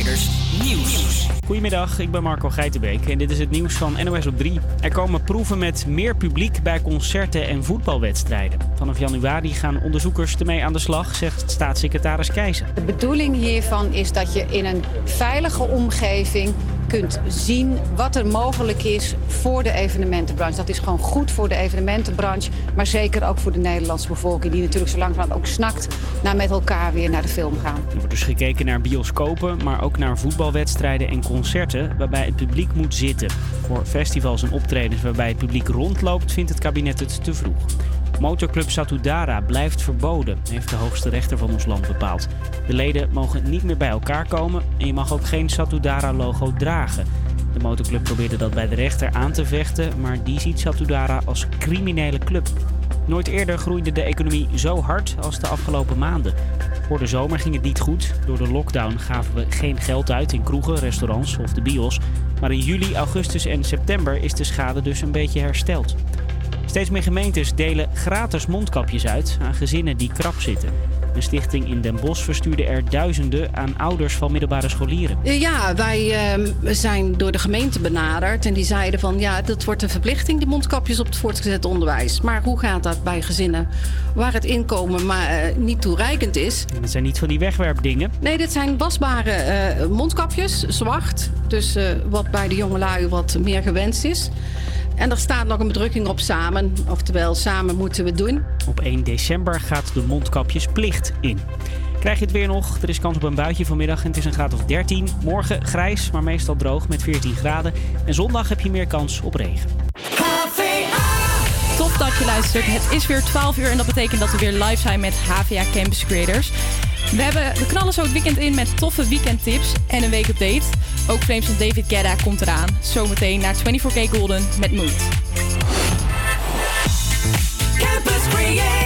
Nieuws. Goedemiddag, ik ben Marco Geitenbeek en dit is het nieuws van NOS op 3. Er komen proeven met meer publiek bij concerten en voetbalwedstrijden. Vanaf januari gaan onderzoekers ermee aan de slag, zegt staatssecretaris Keijzer. De bedoeling hiervan is dat je in een veilige omgeving kunt zien wat er mogelijk is voor de evenementenbranche. Dat is gewoon goed voor de evenementenbranche, maar zeker ook voor de Nederlandse bevolking... die natuurlijk zo langzamerhand ook snakt naar met elkaar weer naar de film gaan. Er wordt dus gekeken naar bioscopen, maar ook naar voetbalwedstrijden en concerten... waarbij het publiek moet zitten. Voor festivals en optredens waarbij het publiek rondloopt, vindt het kabinet het te vroeg. Motorclub Satudara blijft verboden, heeft de hoogste rechter van ons land bepaald. De leden mogen niet meer bij elkaar komen en je mag ook geen Satudara-logo dragen. De motorclub probeerde dat bij de rechter aan te vechten, maar die ziet Satudara als criminele club. Nooit eerder groeide de economie zo hard als de afgelopen maanden. Voor de zomer ging het niet goed. Door de lockdown gaven we geen geld uit in kroegen, restaurants of de bios. Maar in juli, augustus en september is de schade dus een beetje hersteld. Steeds meer gemeentes delen gratis mondkapjes uit aan gezinnen die krap zitten. Een stichting in Den Bosch verstuurde er duizenden aan ouders van middelbare scholieren. Ja, wij uh, zijn door de gemeente benaderd en die zeiden van ja, dat wordt een verplichting, die mondkapjes op het voortgezet onderwijs. Maar hoe gaat dat bij gezinnen waar het inkomen maar uh, niet toereikend is? En dat zijn niet van die wegwerpdingen. Nee, dit zijn wasbare uh, mondkapjes, zwart. Dus wat bij de jongelui wat meer gewenst is. En er staat nog een bedrukking op samen. Oftewel, samen moeten we doen. Op 1 december gaat de mondkapjesplicht in. Krijg je het weer nog? Er is kans op een buitje vanmiddag en het is een graad of 13. Morgen grijs, maar meestal droog met 14 graden. En zondag heb je meer kans op regen. Top dat je luistert. Het is weer 12 uur en dat betekent dat we weer live zijn met HVA Campus Creators. We, hebben, we knallen zo het weekend in met toffe weekendtips en een weekupdate. Ook Flames van David Guetta komt eraan. Zometeen naar 24K Golden met Mood. Campus Creators,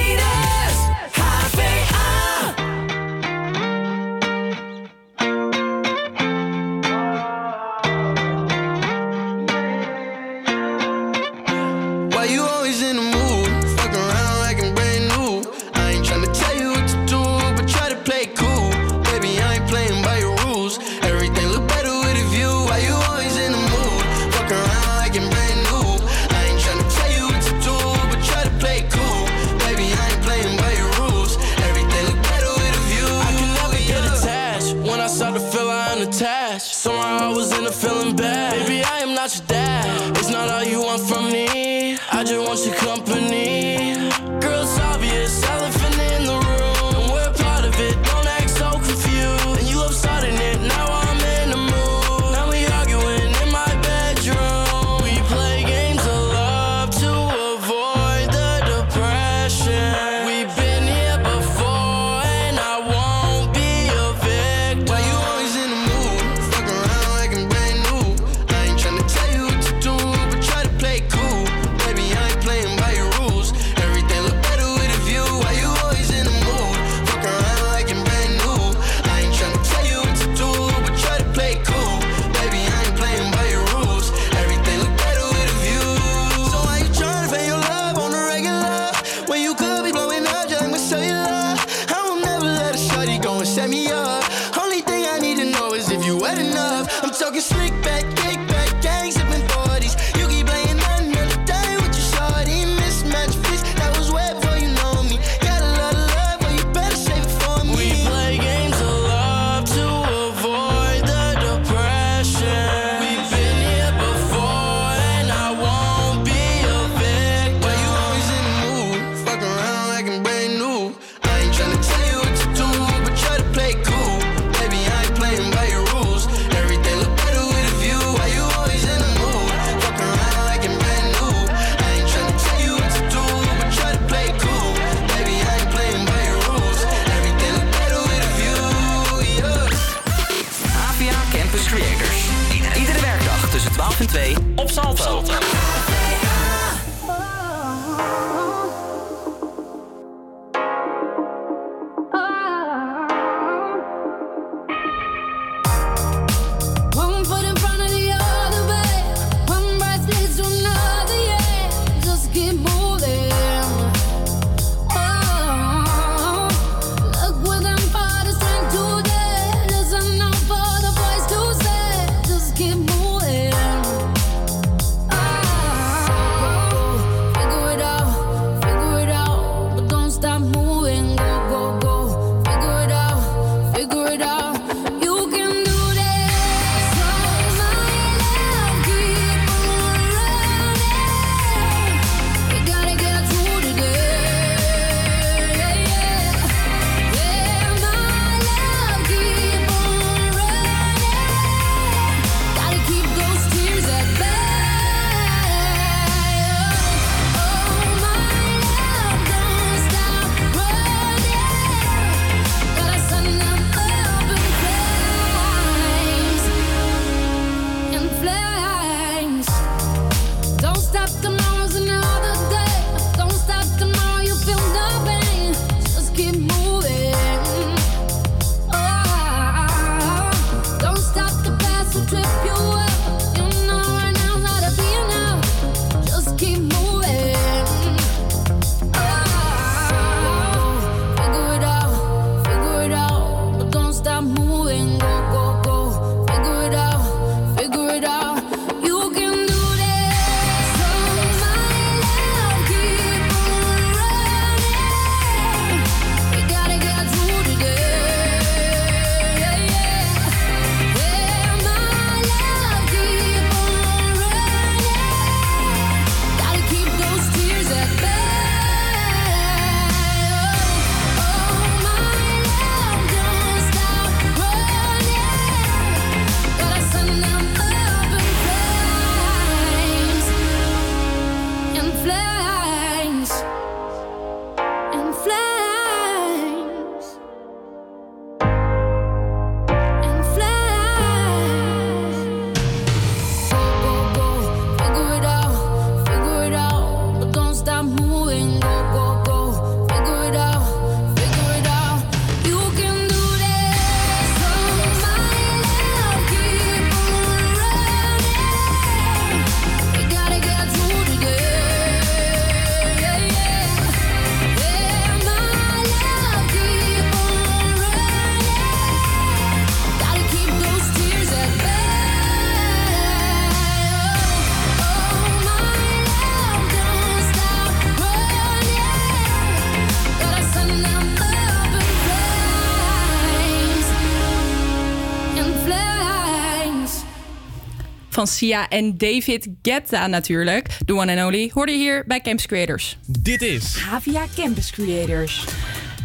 van Sia en David Guetta natuurlijk. The one and only. Hoorde je hier bij Campus Creators. Dit is Havia Campus Creators.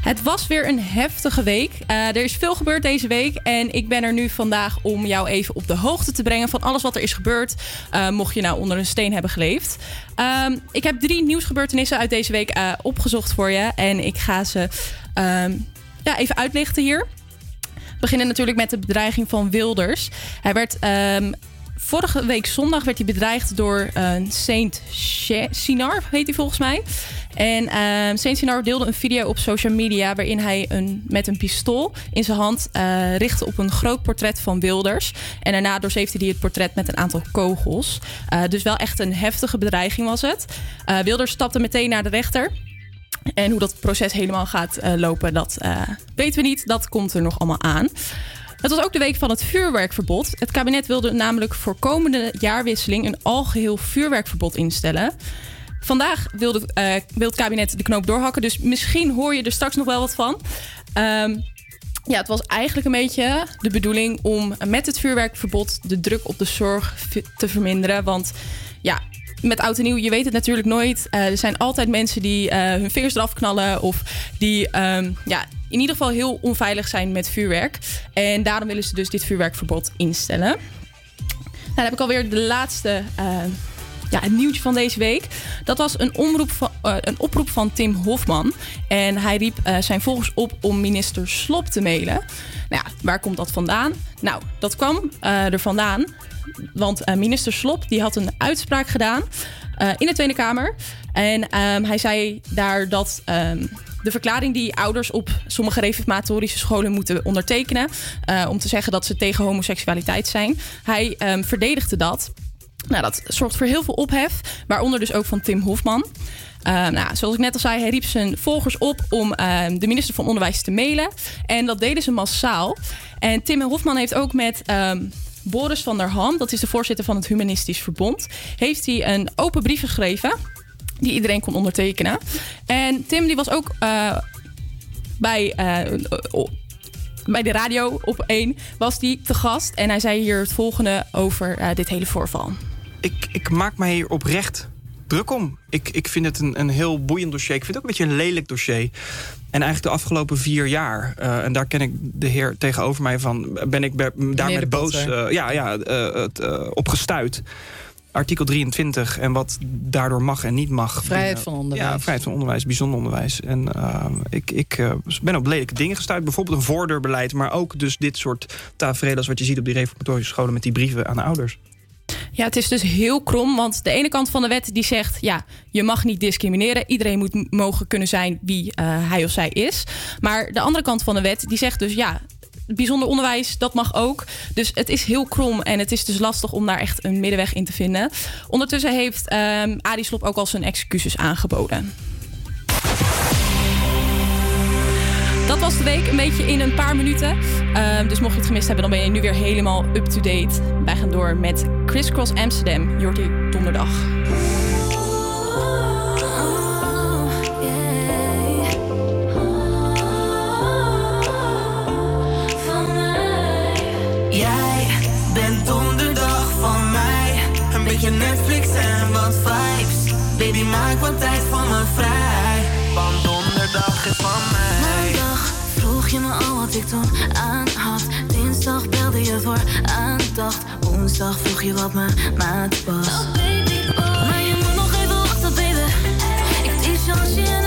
Het was weer een heftige week. Eh, er is veel gebeurd deze week. En ik ben er nu vandaag om jou even op de hoogte te brengen van alles wat er is gebeurd. eh, mocht je nou onder een steen hebben geleefd. Ehm, ik heb drie nieuwsgebeurtenissen uit deze week eh, opgezocht voor je. En ik ga ze ehm, ja, even uitlichten hier. We beginnen natuurlijk met de bedreiging van Wilders. Hij werd ehm, vorige week zondag werd hij bedreigd door een Saint She- Sinar, heet hij volgens mij. En ehm Saint Sinar deelde een video op social media waarin hij een, met een pistool in zijn hand eh, richtte op een groot portret van Wilders. En daarna doorzeefde hij het portret met een aantal kogels. Eh, dus wel echt een heftige bedreiging was het. Eh, Wilders stapte meteen naar de rechter. En hoe dat proces helemaal gaat eh, lopen, dat eh, weten we niet. Dat komt er nog allemaal aan. Het was ook de week van het vuurwerkverbod. Het kabinet wilde namelijk voor komende jaarwisseling een algeheel vuurwerkverbod instellen. Vandaag wilde, eh, wil het kabinet de knoop doorhakken, dus misschien hoor je er straks nog wel wat van. Ehm, ja, het was eigenlijk een beetje de bedoeling om met het vuurwerkverbod de druk op de zorg te verminderen. Want ja, met oud en nieuw, je weet het natuurlijk nooit. Eh, er zijn altijd mensen die eh, hun vingers eraf knallen of die ehm, ja, in ieder geval heel onveilig zijn met vuurwerk. En daarom willen ze dus dit vuurwerkverbod instellen. Nou, dan heb ik alweer de laatste eh, ja, het nieuwtje van deze week. Dat was een, omroep van, een oproep van Tim Hofman. En hij riep zijn volgers op om minister Slop te mailen. Nou ja, waar komt dat vandaan? Nou, dat kwam er vandaan. Want eh, minister Slop die had een uitspraak gedaan eh, in de Tweede Kamer. En ehm, hij zei daar dat ehm, de verklaring die ouders op sommige reformatorische scholen moeten ondertekenen... eh, om te zeggen dat ze tegen homoseksualiteit zijn. Hij ehm, verdedigde dat. Nou, dat zorgt voor heel veel ophef, waaronder dus ook van Tim Hofman. Nou, zoals ik net al zei, hij riep zijn volgers op om de minister van Onderwijs te mailen. En dat deden ze massaal. En Tim Hofman heeft ook met Boris van der Ham, dat is de voorzitter van het Humanistisch Verbond, heeft hij een open brief geschreven die iedereen kon ondertekenen. En Tim die was ook uh, bij uh, bij de radio op 1 was die te gast. En hij zei hier het volgende over uh, dit hele voorval. Ik, ik maak mij hier oprecht druk om. Ik, ik vind het een, een heel boeiend dossier. Ik vind het ook een beetje een lelijk dossier. En eigenlijk de afgelopen vier jaar, uh, en daar ken ik de heer tegenover mij van, ben ik daarmee boos uh, ja, ja, uh, op gestuurd. Artikel 23 en wat daardoor mag en niet mag. Vrijheid van onderwijs. Ja, vrijheid van onderwijs, bijzonder onderwijs. En ik, ik ben op lelijke dingen gestuurd. Bijvoorbeeld een voordeurbeleid, maar ook dus dit soort tafereelen als wat je ziet op die reformatorische scholen met die brieven aan de ouders. Ja, het is dus heel krom, want de ene kant van de wet die zegt... ja, je mag niet discrimineren. Iedereen moet mogen kunnen zijn wie uh, hij of zij is. Maar de andere kant van de wet die zegt dus... ja, bijzonder onderwijs, dat mag ook. Dus het is heel krom en het is dus lastig om daar echt een middenweg in te vinden. Ondertussen heeft um, Adi Slop ook al zijn excuses aangeboden. Week, een beetje in een paar minuten. Uh, dus mocht je het gemist hebben, dan ben je nu weer helemaal up-to-date. Wij gaan door met Criss Cross Amsterdam. Hier donderdag. Jij bent donderdag van mij. Een beetje Netflix en wat vibes. Baby, maak wat tijd van me vrij. Want donderdag is van mij. Vroeg je me al wat ik toen aan had. Dinsdag belde je voor aandacht. Woensdag vroeg je wat mijn maat was. Oh baby, oh. Maar je moet nog even wachten, baby. Ik teach je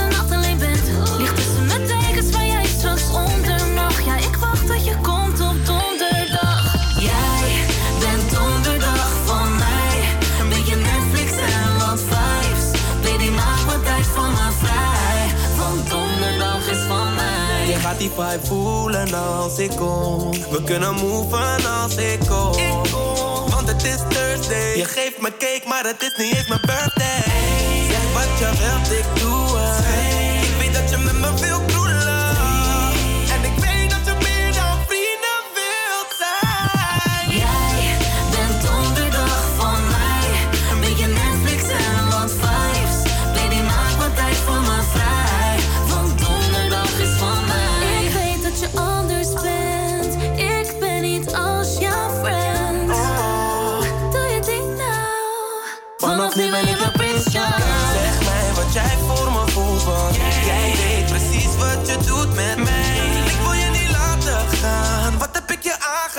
die vibe voelen als ik kom. We kunnen moven als ik kom. Want het is Thursday. Je geeft me cake, maar het is niet eens mijn birthday. Zeg wat je wilt, ik doe het. Ik weet dat je met me wil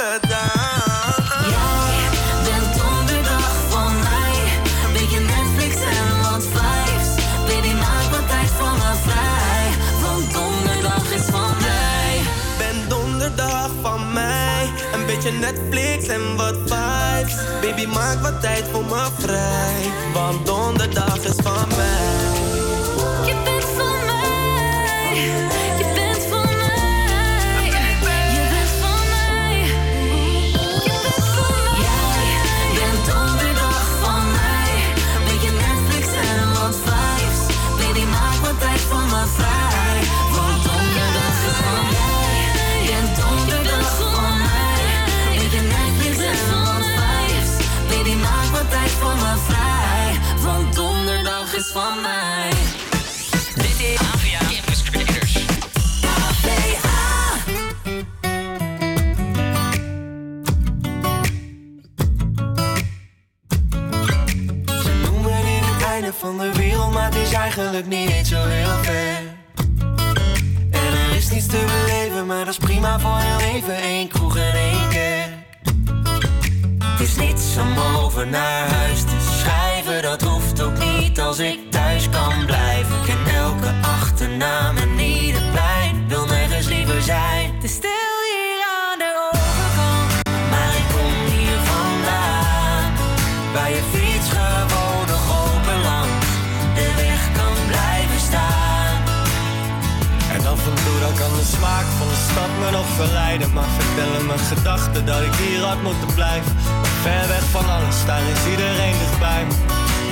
Jij bent donderdag van mij. Beetje Netflix en wat vibes. Baby, maak wat tijd voor me vrij. Want donderdag is van mij. Ben donderdag van mij. Een beetje Netflix en wat vibes. Baby, maak wat tijd voor me vrij. Want donderdag is van mij. Van mij. Dit is AVA Campus Creators. Ze noemen dit het einde van de wereld, maar het is eigenlijk niet zo heel ver. En er is niets te beleven, maar dat is prima voor heel even. één kroeg en één is niets om over naar huis te schrijven, dat hoeft ook niet als ik thuis kan blijven. Ik ken elke achternaam en ieder plein, wil nergens liever zijn. Te stil hier aan de overkant. Maar ik kom hier vandaan, waar je fiets gewoon nog open langs de weg kan blijven staan. En af en toe dan kan de smaak van de stad me nog verleiden. Maar vertellen mijn gedachten dat ik hier had moeten blijven. Ver weg van alles, daar is iedereen dichtbij me.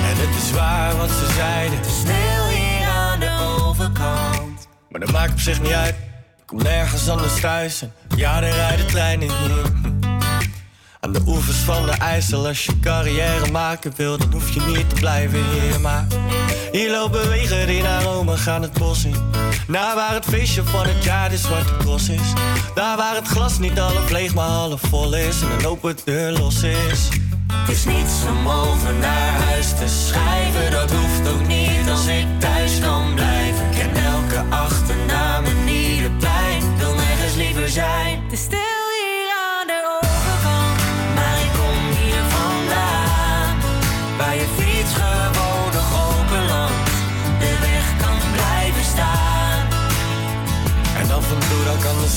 En het is waar wat ze zeiden. Stil hier aan de overkant. Maar dat maakt op zich niet uit. Ik kom nergens anders thuis. En ja, er rijden treinen hier. Aan de oevers van de IJssel, als je carrière maken wil, dan hoef je niet te blijven hier. Maar hier lopen wegen die naar Rome gaan het bos in. Naar waar het feestje van het jaar de zwarte cross is. Daar waar het glas niet half leeg, maar half vol is. En een open deur los is. Het is niets om over naar huis te schrijven, dat hoeft ook niet als ik thuis kan blijven. Ik ken elke achternaam en ieder plein, wil nergens liever zijn.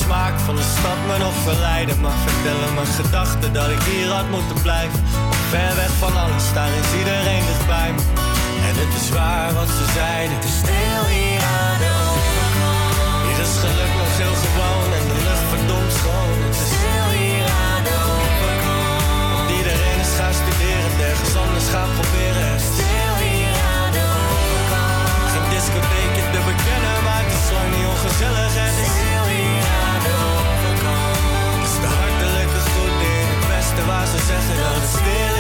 Smaak van de stad me nog verleiden. Maar vertellen mijn gedachten dat ik hier had moeten blijven. Ver weg van alles, daar is iedereen dichtbij me. En het is waar wat ze zeiden. Te stil hier aan de overkant. Hier is geluk nog heel gewoon en de lucht verdomd schoon. Het is Stil hier aan de overkant. Want iedereen is gaan studeren, het ergens anders gaan proberen. Zeggen dat het stil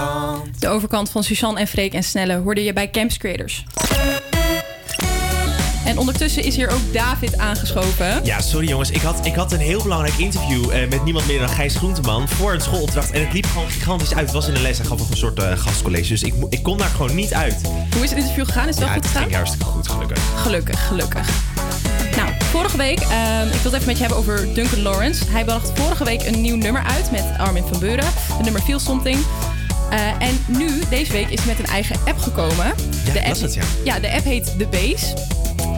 overkant. De overkant van Suzanne en Freek en Snelle hoorde je bij Camps Creators. En ondertussen is hier ook David aangeschoven. Ja, sorry jongens. Ik had, ik had een heel belangrijk interview eh, met niemand meer dan Gijs Groenteman voor een schoolopdracht. En het liep gewoon gigantisch uit. Het was in de les. Hij gaf nog een soort eh, gastcollege. Dus ik, ik kon daar gewoon niet uit. Hoe is het interview gegaan? Is het wel ja, goed het gegaan? ging hartstikke goed, gelukkig. Gelukkig, gelukkig. Nou, vorige week, ehm, ik wil het even met je hebben over Duncan Lawrence. Hij bracht vorige week een nieuw nummer uit met Armin van Buren. Het nummer Feel Something. Eh, en nu, deze week, is met een eigen app gekomen. Ja, de ik las het, ja. Ja, de app heet The Base.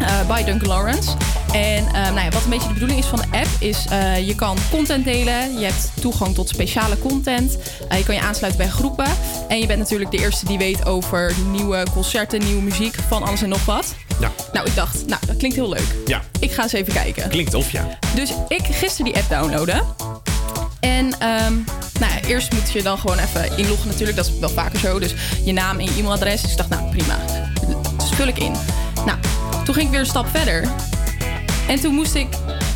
eh, by Duncan Lawrence. En eh, nou ja, wat een beetje de bedoeling is van de app is... je kan content delen, je hebt toegang tot speciale content... je kan je aansluiten bij groepen... en je bent natuurlijk de eerste die weet over nieuwe concerten, nieuwe muziek... van alles en nog wat. Ja. Nou, ik dacht, nou, dat klinkt heel leuk. Ja, Ik ga eens even kijken. klinkt of ja. Dus ik gisteren die app downloaden. En ehm, nou ja, eerst moet je dan gewoon even inloggen natuurlijk. Dat is wel vaker zo. Dus je naam en je e-mailadres. Dus ik dacht, nou prima. Dus vul ik in. Nou, toen ging ik weer een stap verder. En toen moest ik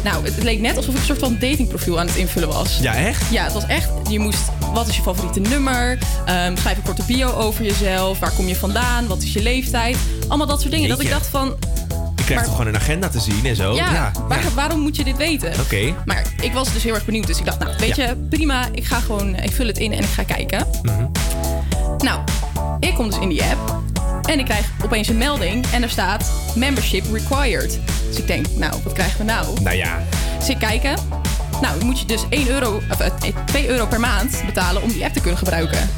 Nou, het leek net alsof ik een soort van datingprofiel aan het invullen was. Ja, echt? Ja, het was echt. Je moest. Wat is je favoriete nummer? Ehm, schrijf een korte bio over jezelf. Waar kom je vandaan? Wat is je leeftijd? Allemaal dat soort dingen. Dat ik dacht van. Je krijgt Maar- toch gewoon een agenda te zien en zo? Ja, waar- waarom moet je dit weten? Oké. Maar ik was dus heel erg benieuwd. Dus ik dacht, nou, weet Ja. je, prima. Ik ga gewoon. Ik vul het in en ik ga kijken. Mhm. Nou, ik kom dus in die app. En ik krijg opeens een melding. En er staat membership required. Dus ik denk, nou, wat krijgen we nou? Nou ja. Dus ik kijken. Nou, dan moet je dus 1 euro, of, eh, 2 euro per maand betalen om die app te kunnen gebruiken.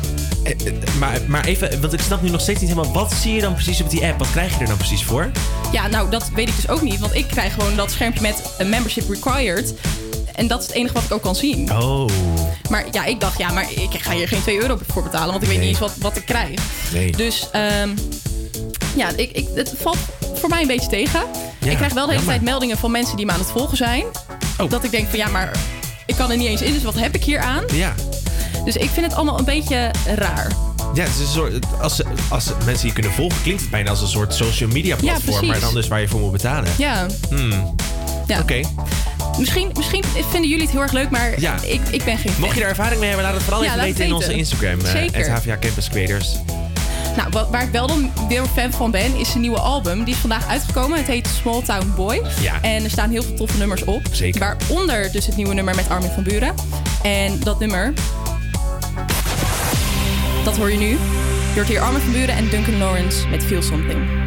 Eh, eh, Maar, maar even, want ik snap nu nog steeds niet helemaal... Wat zie je dan precies op die app? Wat krijg je er dan precies voor? Ja, nou, dat weet ik dus ook niet. Want ik krijg gewoon dat schermpje met een membership required. En dat is het enige wat ik ook kan zien. Oh. Maar ja, ik dacht, ja, maar ik ga hier geen 2 euro voor betalen. Want ik weet Nee. niet eens wat, wat ik krijg. Nee. Dus ehm, ja, ik, ik, het valt voor mij een beetje tegen. Ja, ik krijg wel de hele jammer. tijd meldingen van mensen die me aan het volgen zijn. Oh. Dat ik denk van ja, maar ik kan er niet eens in. Dus wat heb ik hier aan? Ja. Dus ik vind het allemaal een beetje raar. Ja, het is een soort, als, als mensen je kunnen volgen, klinkt het bijna als een soort social media platform, maar dan dus waar je voor moet betalen. Ja, Hmm. ja. Oké. Misschien, misschien vinden jullie het heel erg leuk, maar Ja. ik, ik ben geen fan. Mocht je daar ervaring mee hebben, laat het vooral Ja, even weten in onze. Instagram. eh, Zeker. at HVA Campus Creators. Nou, wa- waar ik wel dan weer fan van ben, is zijn nieuwe album. Die is vandaag uitgekomen. Het heet Small Town Boy. Ja. En er staan heel veel toffe nummers op. Zeker. Waaronder dus het nieuwe nummer met Armin van Buren. En dat nummer, dat hoor je nu. Je hoort hier Armin van Buren en Duncan Lawrence met Feel Something.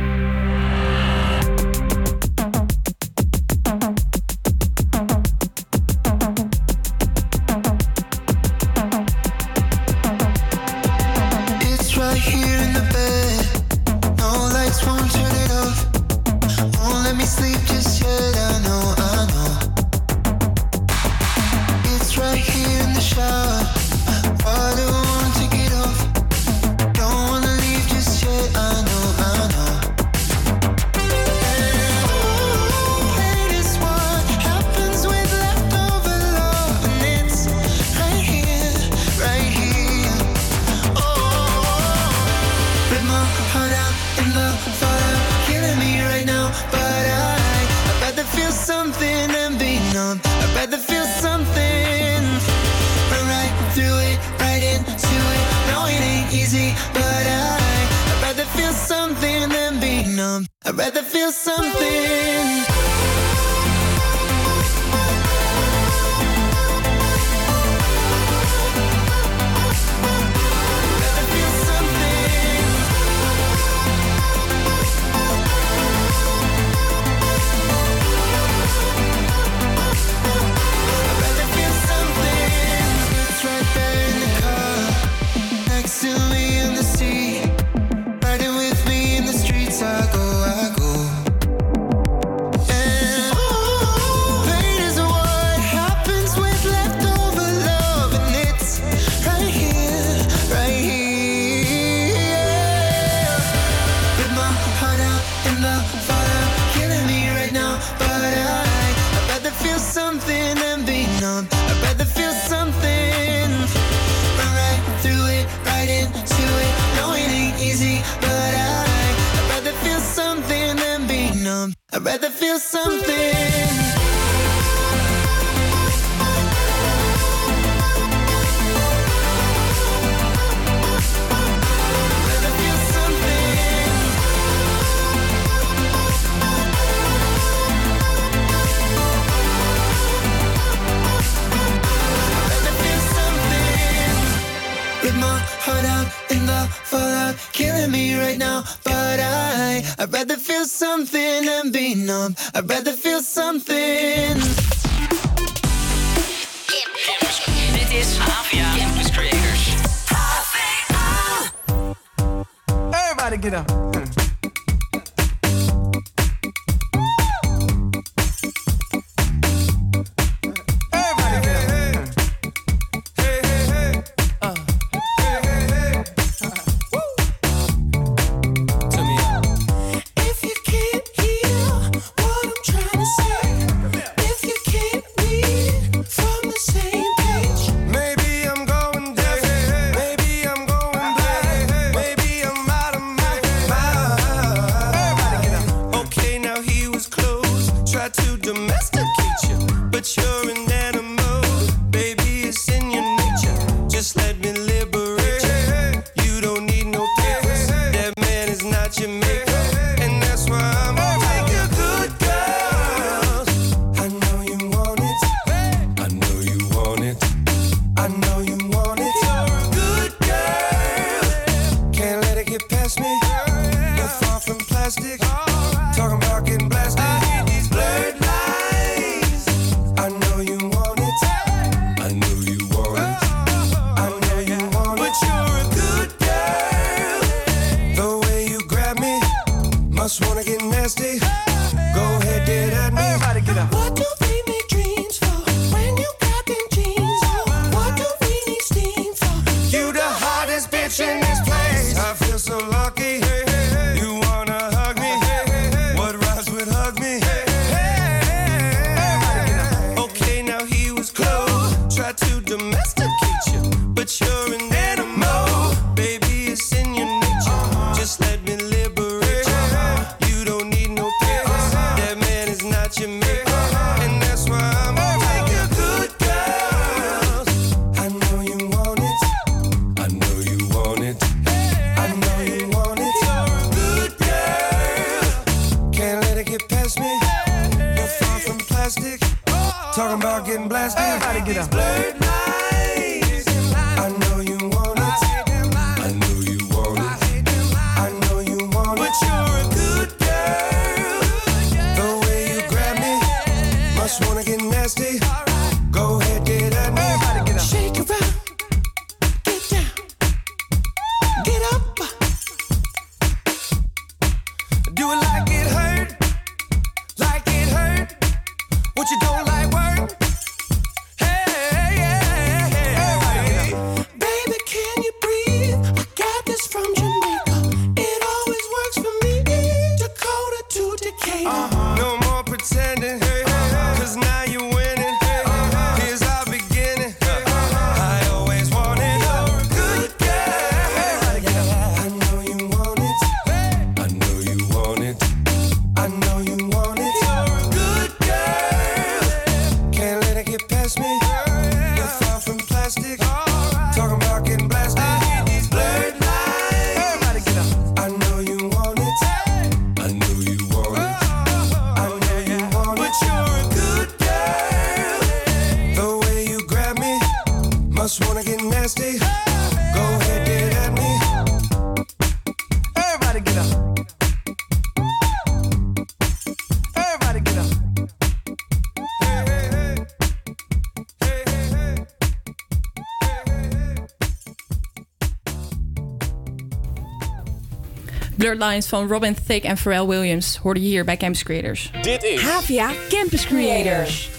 Lines van Robin Thicke en Pharrell Williams hoorde je hier bij Campus Creators. Dit is Havia Campus Creators.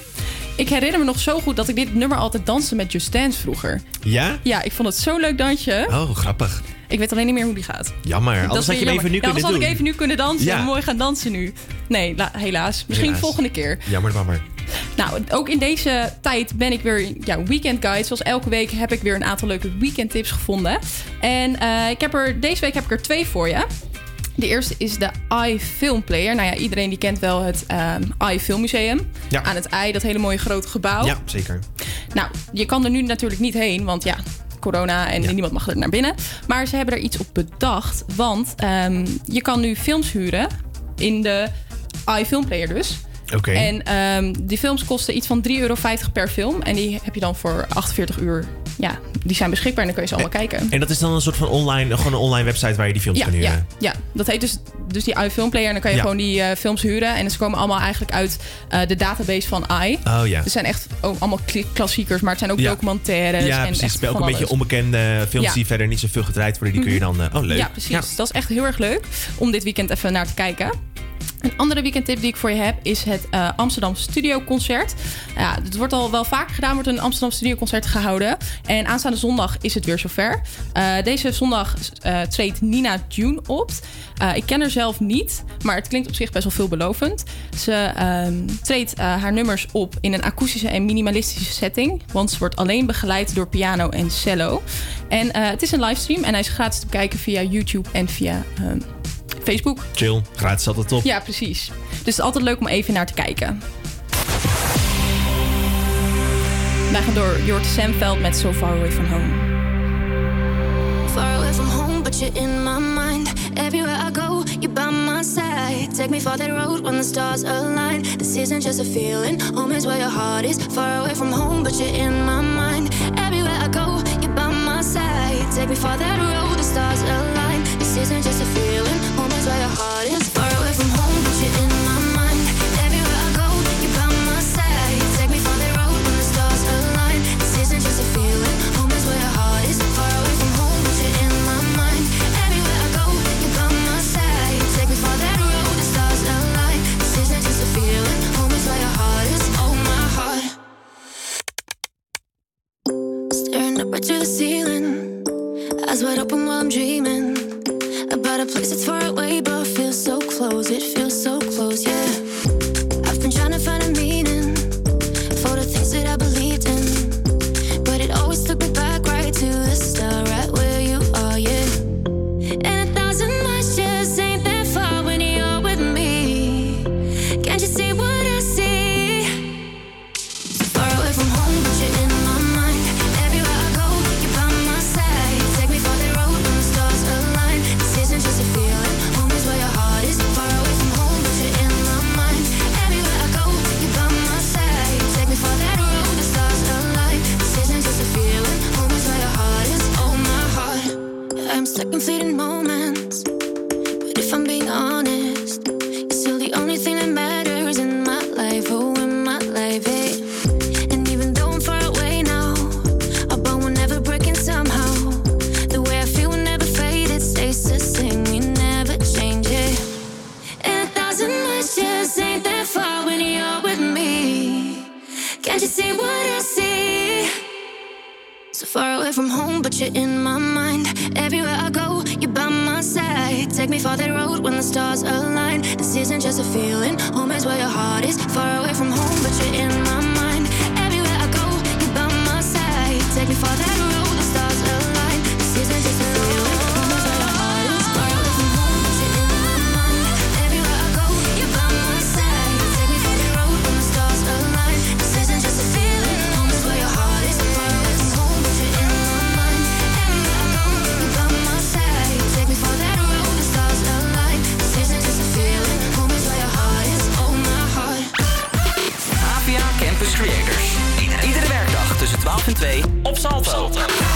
Ik herinner me nog zo goed dat ik dit nummer altijd danste met Just Dance vroeger. Ja? Ja, ik vond het zo'n leuk dansje. Oh, grappig. Ik weet alleen niet meer hoe die gaat. Jammer. Dat Anders had je hem even nu kunnen ja, anders doen. had ik even nu kunnen dansen Ja. en mooi gaan dansen nu. Nee, la- helaas. Misschien Helaas. volgende keer. Jammer, jammer. Nou, ook in deze tijd ben ik weer ja, weekend guide. Zoals elke week heb ik weer een aantal leuke weekend tips gevonden. En eh, ik heb er, deze week heb ik er twee voor je. De eerste is de iFilm Player. Nou ja, iedereen die kent wel het ehm iFilm Museum. Ja. Aan het ei, dat hele mooie grote gebouw. Ja, zeker. Nou, je kan er nu natuurlijk niet heen, want ja, corona en niemand mag er naar binnen. Maar ze hebben er iets op bedacht, want ehm, je kan nu films huren in de iFilm Player dus. Oké. En ehm, die films kosten iets van 3,50 euro per film. En die heb je dan voor 48 uur. Ja, die zijn beschikbaar en dan kun je ze allemaal kijken. En dat is dan een soort van online, gewoon een online website waar je die films Ja, kan huren. ja, ja, dat heet dus, dus die iFilm Player. En dan kan je Ja. gewoon die eh, films huren. En ze komen allemaal eigenlijk uit eh, de database van i. Oh ja. Het zijn echt ook allemaal klassiekers, maar het zijn ook Ja. documentaires. Ja, en precies. echt ook een beetje onbekende films die verder niet zoveel gedraaid worden. Die kun je dan... eh, oh, leuk. Ja, precies. Dat is echt heel erg leuk om dit weekend even naar te kijken. Een andere weekendtip die ik voor je heb is het eh, Amsterdam Studio Concert. Ja, het wordt al wel vaker gedaan, wordt een Amsterdam Studio Concert gehouden. En aanstaande zondag is het weer zover. Eh, deze zondag eh, treedt Nina June op. Ik ken haar zelf niet, maar het klinkt op zich best wel veelbelovend. Ze ehm, treedt haar nummers op in een akoestische en minimalistische setting. Want ze wordt alleen begeleid door piano en cello. En het is een livestream en hij is gratis te bekijken via YouTube en via ehm, Facebook. Chill. Gratis altijd top. Ja, precies. Dus het is altijd leuk om even naar te kijken. Wij gaan door Jort Samveld met So Far Away From Home. Far away from home, but you're in my mind. Everywhere I go, you're by my side. Take me for that road when the stars align. This isn't just a feeling, home is where your heart is. Far away from home, but you're in my mind. Everywhere I go, you're by my side. Take me for that road, the stars align. isn't just a feeling. Home is where your heart is. Far away from home, but you're in my mind. Everywhere I go, you're by my side. Take me road the stars align. This isn't just a feeling. Home is where your heart is. Far away from home, but you're in my mind. Everywhere I go, you're by my side. Take me that road, the stars align. This isn't just a feeling. Home is where your heart is. Oh my heart. Staring up right to the ceiling. Eyes wide open while I'm dreaming about a place that's far away but feels so close. It feels got you in my mind. Everywhere I go, you're by my side. Take me for that road when the stars align. This isn't just a feeling. Home is where your heart is. Far away from home, but you're in my mind. Everywhere I go, you're by my side. Take me for that road. en 2 op Salto.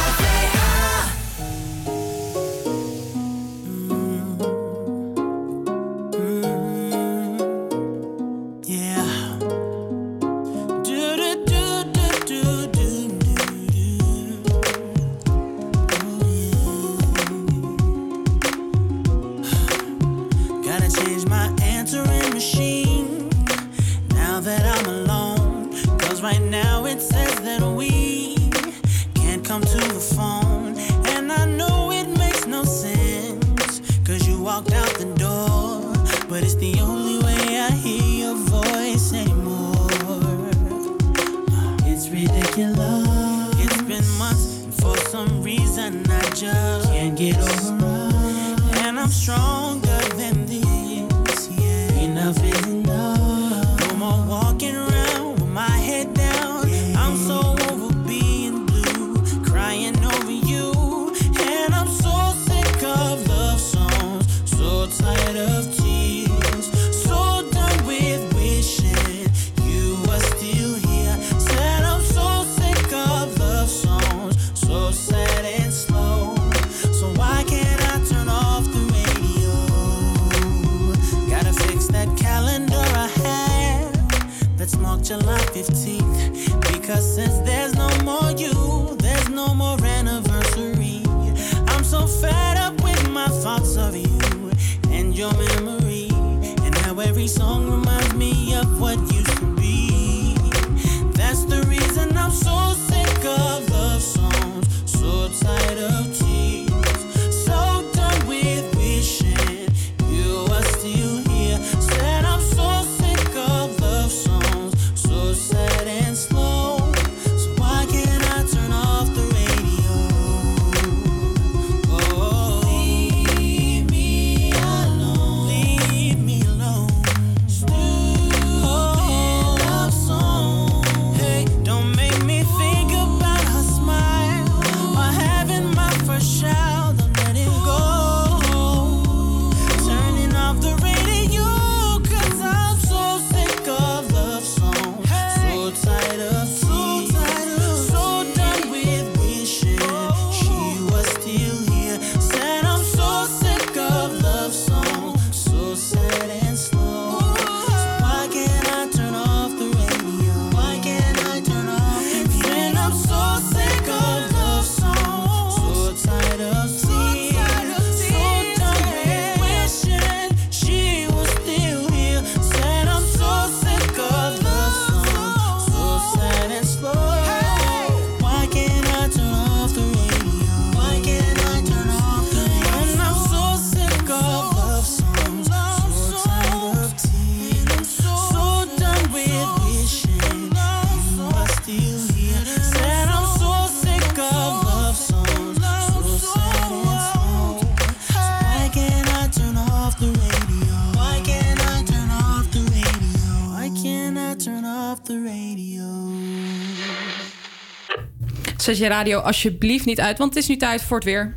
Zet je radio alsjeblieft niet uit, want het is nu tijd voor het weer.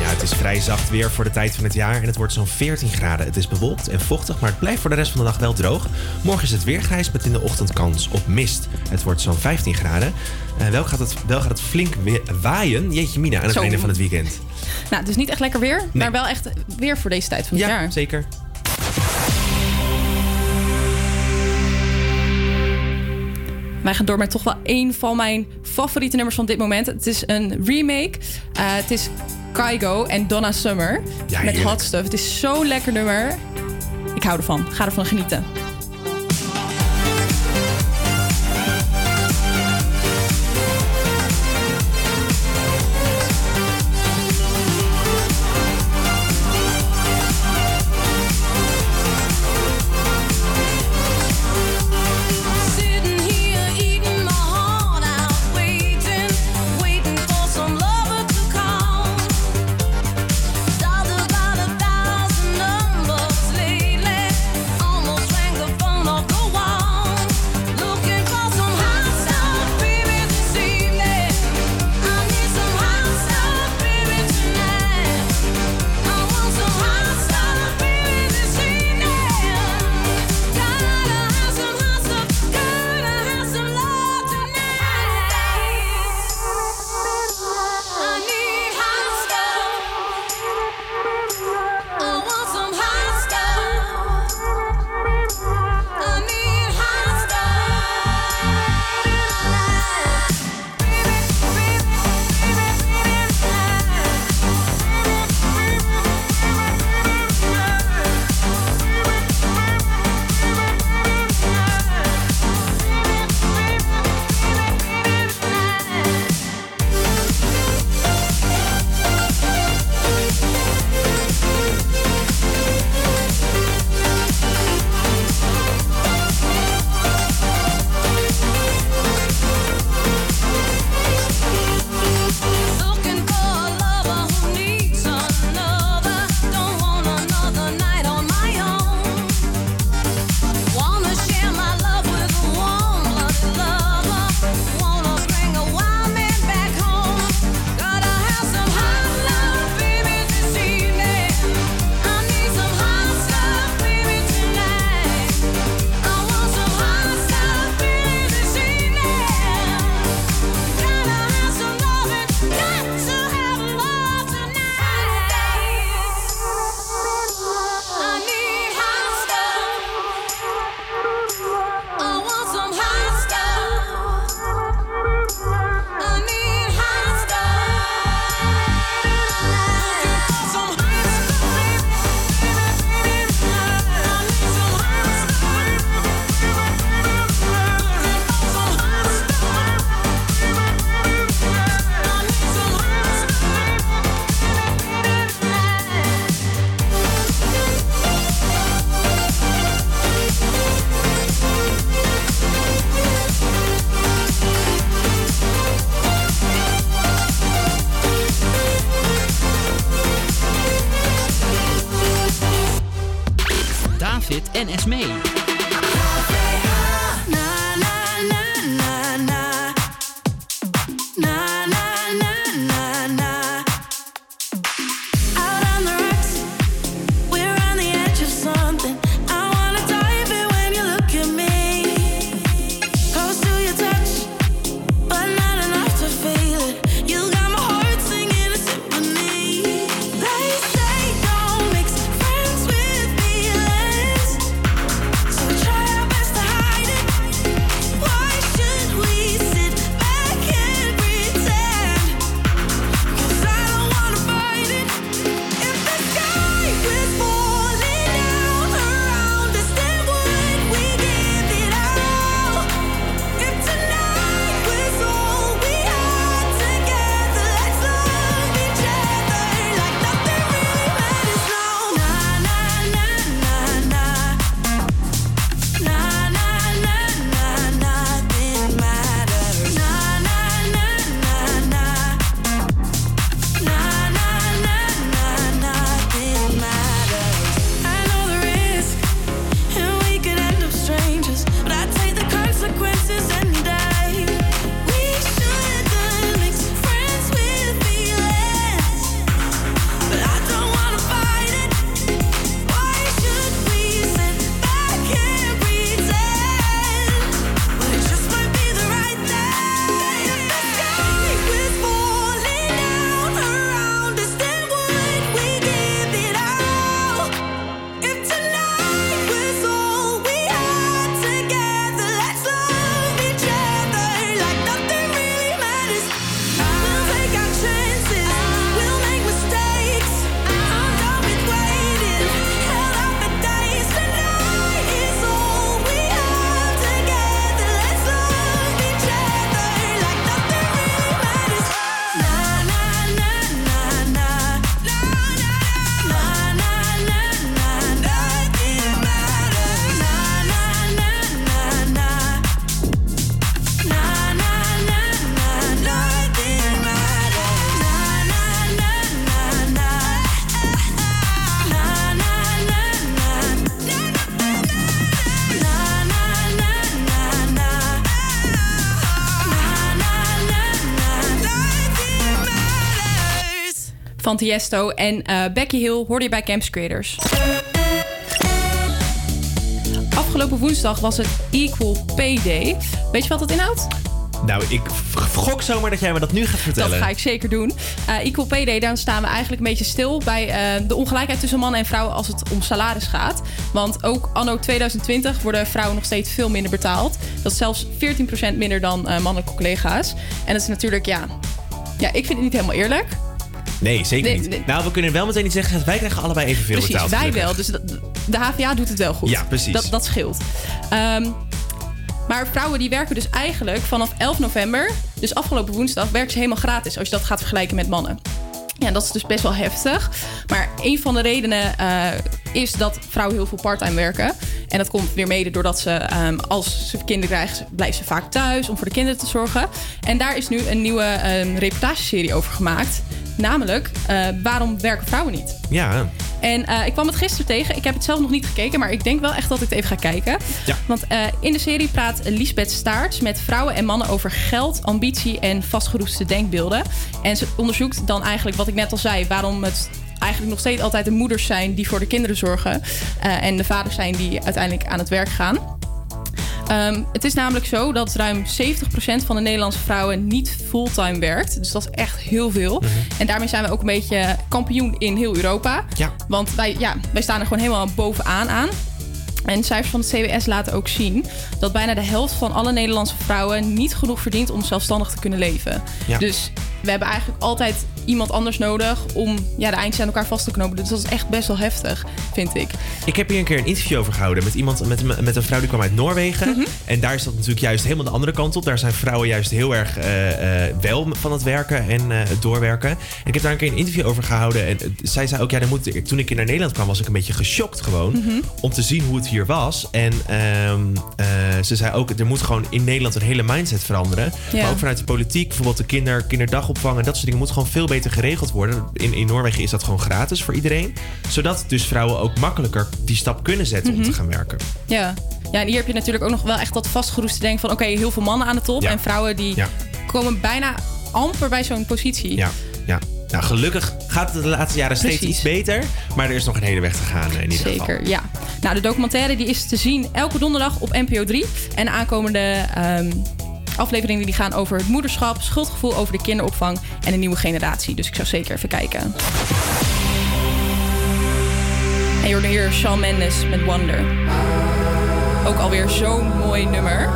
Ja, het is vrij zacht weer voor de tijd van het jaar en het wordt zo'n 14 graden. Het is bewolkt en vochtig, maar het blijft voor de rest van de dag wel droog. Morgen is het weer grijs met in de ochtend kans op mist. Het wordt zo'n 15 graden. Eh, wel, gaat het, wel gaat het flink weer waaien, jeetje mina, aan het Zo. einde van het weekend. Nou, het is niet echt lekker weer, maar wel echt weer voor deze tijd van het jaar. zeker. Wij gaan door met toch wel één van mijn favoriete nummers van dit moment. Het is een remake. Eh, het is Kygo en Donna Summer Ja, met. Hot Stuff. Het is zo'n lekker nummer. Ik hou ervan. Ga ervan genieten. Van Tiesto. En eh, Becky Hill hoorde je bij Campus Creators. Afgelopen woensdag was het Equal Pay Day. Weet je wat dat inhoudt? Nou, ik gok zomaar dat jij me dat nu gaat vertellen. Dat ga ik zeker doen. Eh Equal Pay Day, dan staan we eigenlijk een beetje stil bij eh, de ongelijkheid tussen mannen en vrouwen als het om salaris gaat. Want ook anno 2020 worden vrouwen nog steeds veel minder betaald. Dat is zelfs 14% minder dan eh, mannelijke collega's. En dat is natuurlijk, ja, ja, ik vind het niet helemaal eerlijk. Nee, zeker Nee, niet. nee. Nou, we kunnen wel meteen iets zeggen. Wij krijgen allebei evenveel Precies, betaald. wij gelukkig. wel. Dus dat- de HVA doet het wel goed. Ja, precies. Dat, dat scheelt. Ehm, maar vrouwen die werken dus eigenlijk vanaf 11 november, dus afgelopen woensdag, werken ze helemaal gratis als je dat gaat vergelijken met mannen. Ja, dat is dus best wel heftig. Maar een van de redenen eh, is dat vrouwen heel veel parttime werken. En dat komt weer mede doordat ze, ehm, als ze kinderen krijgen, blijven ze vaak thuis om voor de kinderen te zorgen. En daar is nu een nieuwe ehm, reportageserie over gemaakt. Namelijk, eh, waarom werken vrouwen niet? Ja, En eh, ik kwam het gisteren tegen. Ik heb het zelf nog niet gekeken, maar ik denk wel echt dat ik het even ga kijken. Ja. Want eh, in de serie praat Lisbeth Staarts met vrouwen en mannen over geld, ambitie en vastgeroeste denkbeelden. En ze onderzoekt dan eigenlijk wat ik net al zei, waarom het eigenlijk nog steeds altijd de moeders zijn die voor de kinderen zorgen. en de vaders zijn die uiteindelijk aan het werk gaan. Ehm, het is namelijk zo dat ruim 70% van de Nederlandse vrouwen niet fulltime werkt. Dus dat is echt heel veel. En daarmee zijn we ook een beetje kampioen in heel Europa. Ja. Want wij, ja, wij staan er gewoon helemaal bovenaan aan. En cijfers van het CBS laten ook zien dat bijna de helft van alle Nederlandse vrouwen niet genoeg verdient om zelfstandig te kunnen leven. Ja. Dus we hebben eigenlijk altijd iemand anders nodig om ja, de eindjes aan elkaar vast te knopen. Dus dat is echt best wel heftig, vind ik. Ik heb hier een keer een interview over gehouden met iemand, met, met een vrouw die kwam uit Noorwegen. Mhm. En daar is dat natuurlijk juist helemaal de andere kant op. Daar zijn vrouwen juist heel erg eh, eh, wel van het werken en eh, het doorwerken. En ik heb daar een keer een interview over gehouden. En zij zei ook, ja, dan moet, ik- toen ik naar Nederland kwam, was ik een beetje geschokt gewoon. Mhm. Om te zien hoe het hier was. En ehm, eh, ze zei ook, er moet gewoon in Nederland een hele mindset veranderen. Ja. Maar ook vanuit de politiek, bijvoorbeeld de kinder, kinderdagopvang en dat soort dingen moet gewoon veel beter geregeld worden. In, in Noorwegen is dat gewoon gratis voor iedereen. Zodat dus vrouwen ook makkelijker die stap kunnen zetten om te Mhm. gaan werken. Ja. ja, en hier heb je natuurlijk ook nog wel echt dat vastgeroeste denken van... oké, heel veel mannen aan de top Ja. en vrouwen die Ja. komen bijna amper bij zo'n positie. Ja, ja. Nou, gelukkig gaat het de laatste jaren steeds iets beter. Maar er is nog een hele weg te gaan eh, in ieder geval. Zeker, ja. Nou, de documentaire die is te zien elke donderdag op NPO 3. En de aankomende ehm, afleveringen die gaan over het moederschap, schuldgevoel over de kinderopvang en een nieuwe generatie. Dus ik zou zeker even kijken. En je hoorde hier Shawn Mendes met Wonder. Ook alweer zo'n mooi nummer.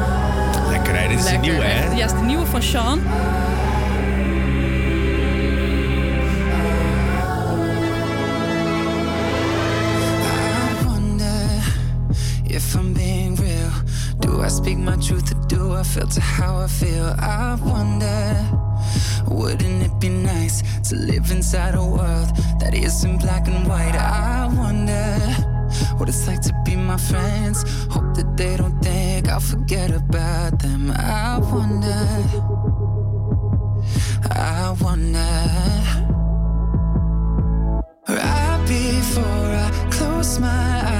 Lekker hè, dit is Lekker. nieuwe hè? Ja, het is de nieuwe van Sean. Do I speak my truth or do I filter how I feel? I wonder, wouldn't it be nice to live inside a world that isn't black and white? I wonder what it's like to be my friends. Hope that they don't think I'll forget about them. I wonder, I wonder. Right before I close my eyes,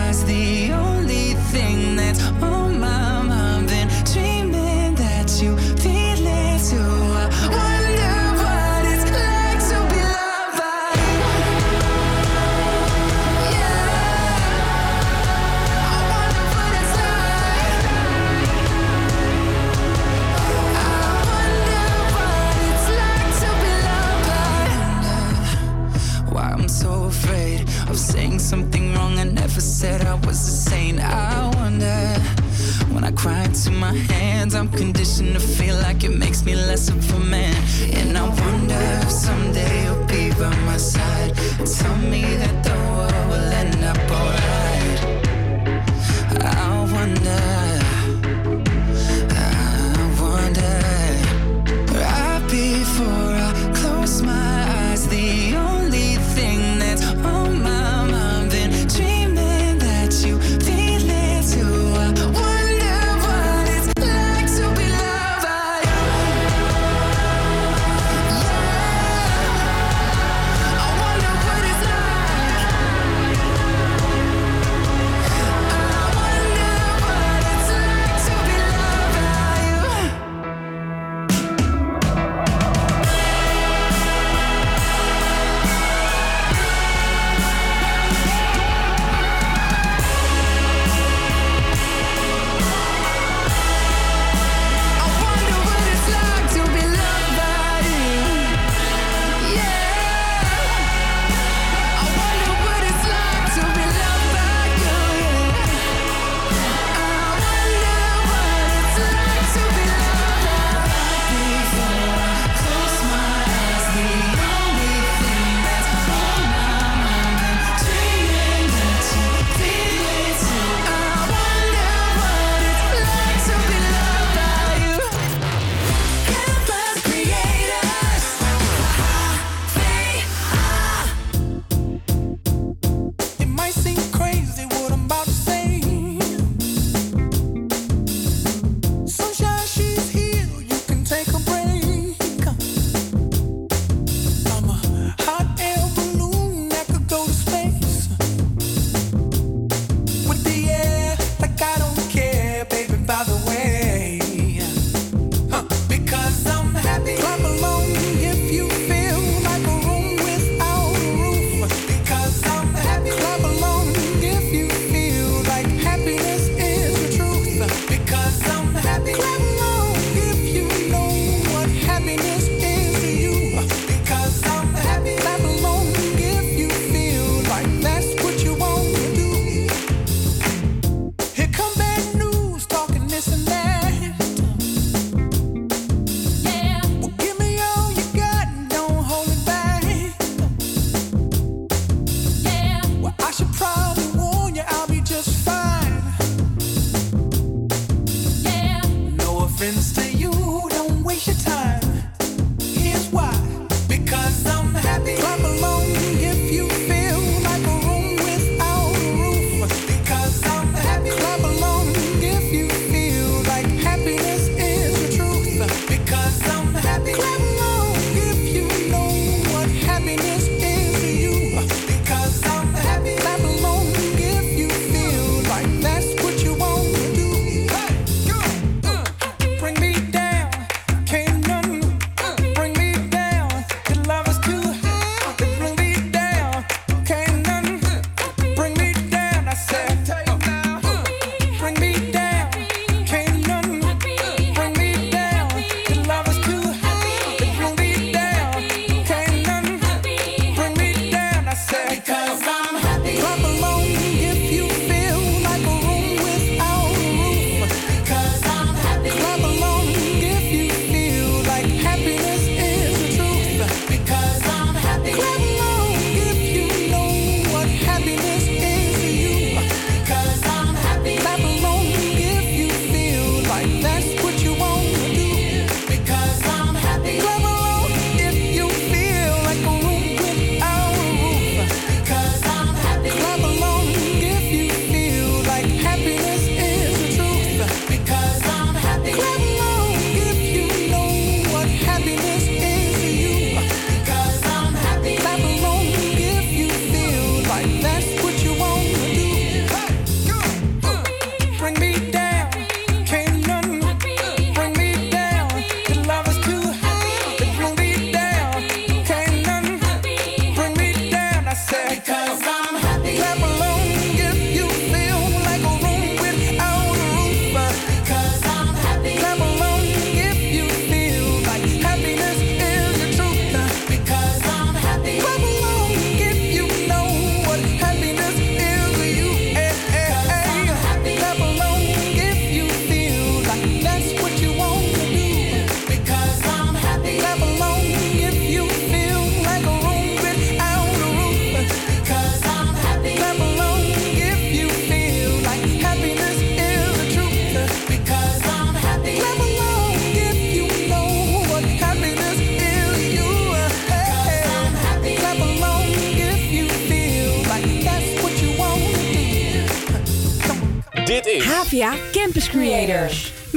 said I was saint. I wonder when I cry into my hands, I'm conditioned to feel like it makes me less of a man. And I wonder if someday you'll be by my side tell me that the world will end up alright. I wonder.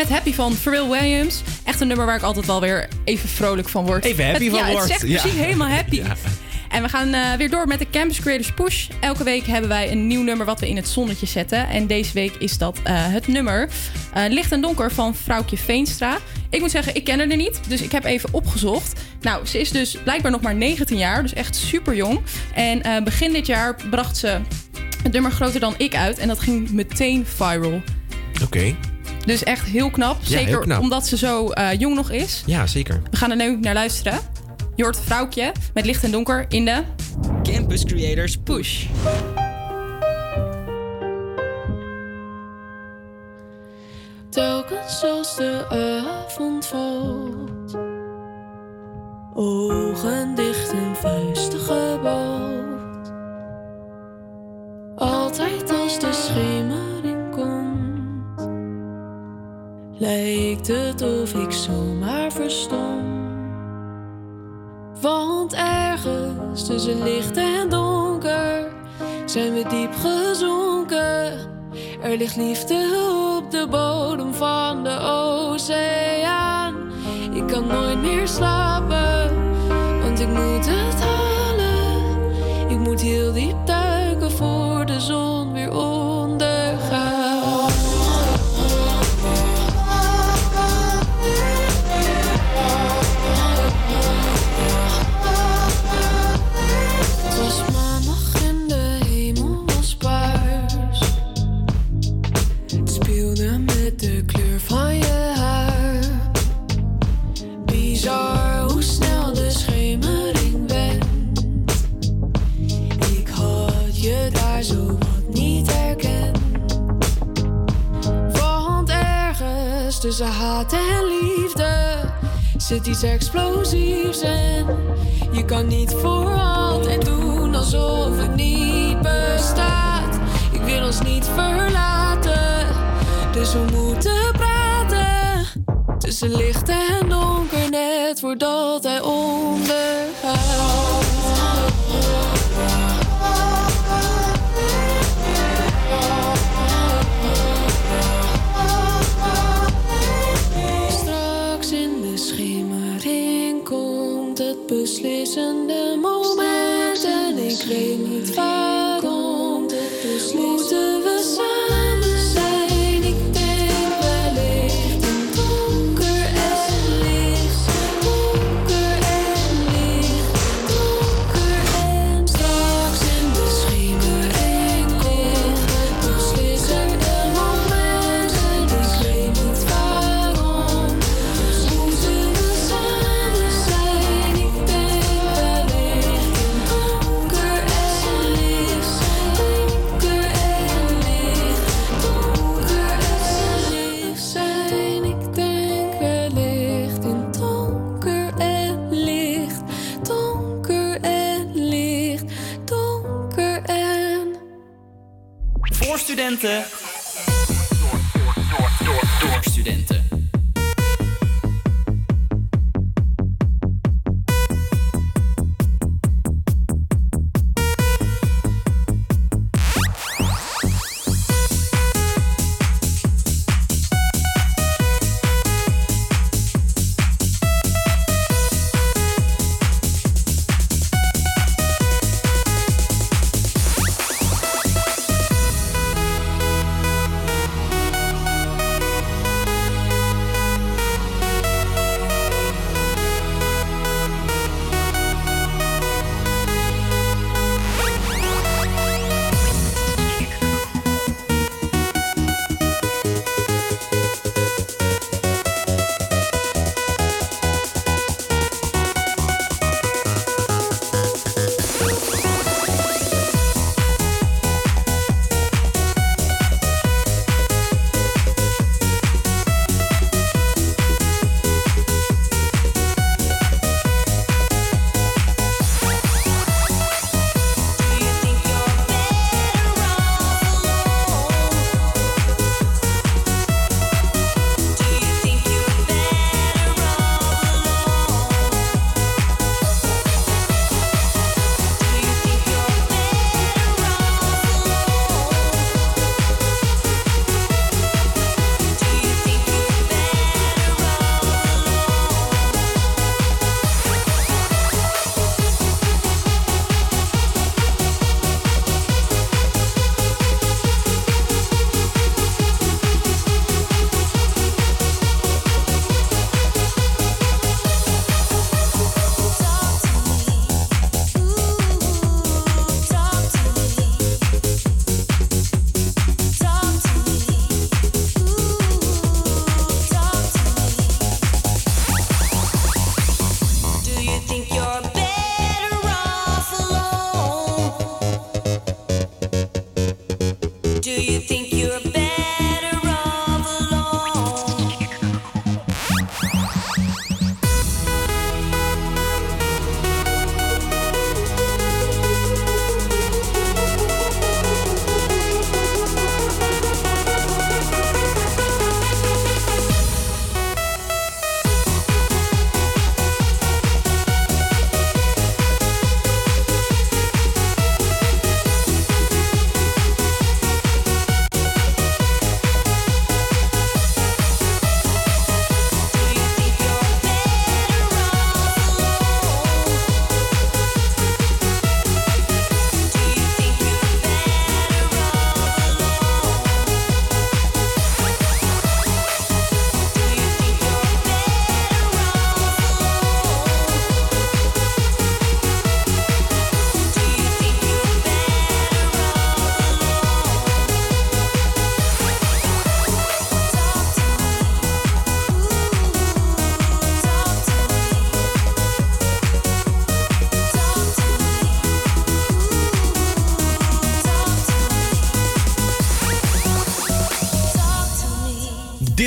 Happy van Pharrell Williams. Echt een nummer waar ik altijd wel weer even vrolijk van word. Even happy Het- van ja, wordt. Het zegt Ja. precies helemaal happy. Ja. En we gaan eh, weer door met de Campus Creators Push. Elke week hebben wij een nieuw nummer wat we in het zonnetje zetten. En deze week is dat eh, het nummer eh, Licht en Donker van Vrouwtje Veenstra. Ik moet zeggen, ik ken haar er niet, dus ik heb even opgezocht. Nou, ze is dus blijkbaar nog maar 19 jaar, dus echt super jong. En begin dit jaar bracht ze het nummer Groter dan ik uit. En dat ging meteen viral. Oké. Dus echt heel knap. Ja, Zeker heel knap. omdat ze zo eh, jong nog is. Ja, zeker. We gaan er nu naar luisteren. Je hoort Vrouwtje met licht en donker in de... Campus Creators Push. Telkens als de avond valt, lijkt het of ik zomaar verstom. Want ergens tussen licht en donker zijn we diep gezonken. Er ligt liefde op de bodem van de oceaan. Ik kan nooit meer slapen, want ik moet het halen. Tussen haat en liefde zit iets explosiefs en je kan niet voor altijd doen alsof het niet bestaat. Ik wil ons niet verlaten, dus we moeten praten. Tussen licht en donker, net voordat hij ondergaat.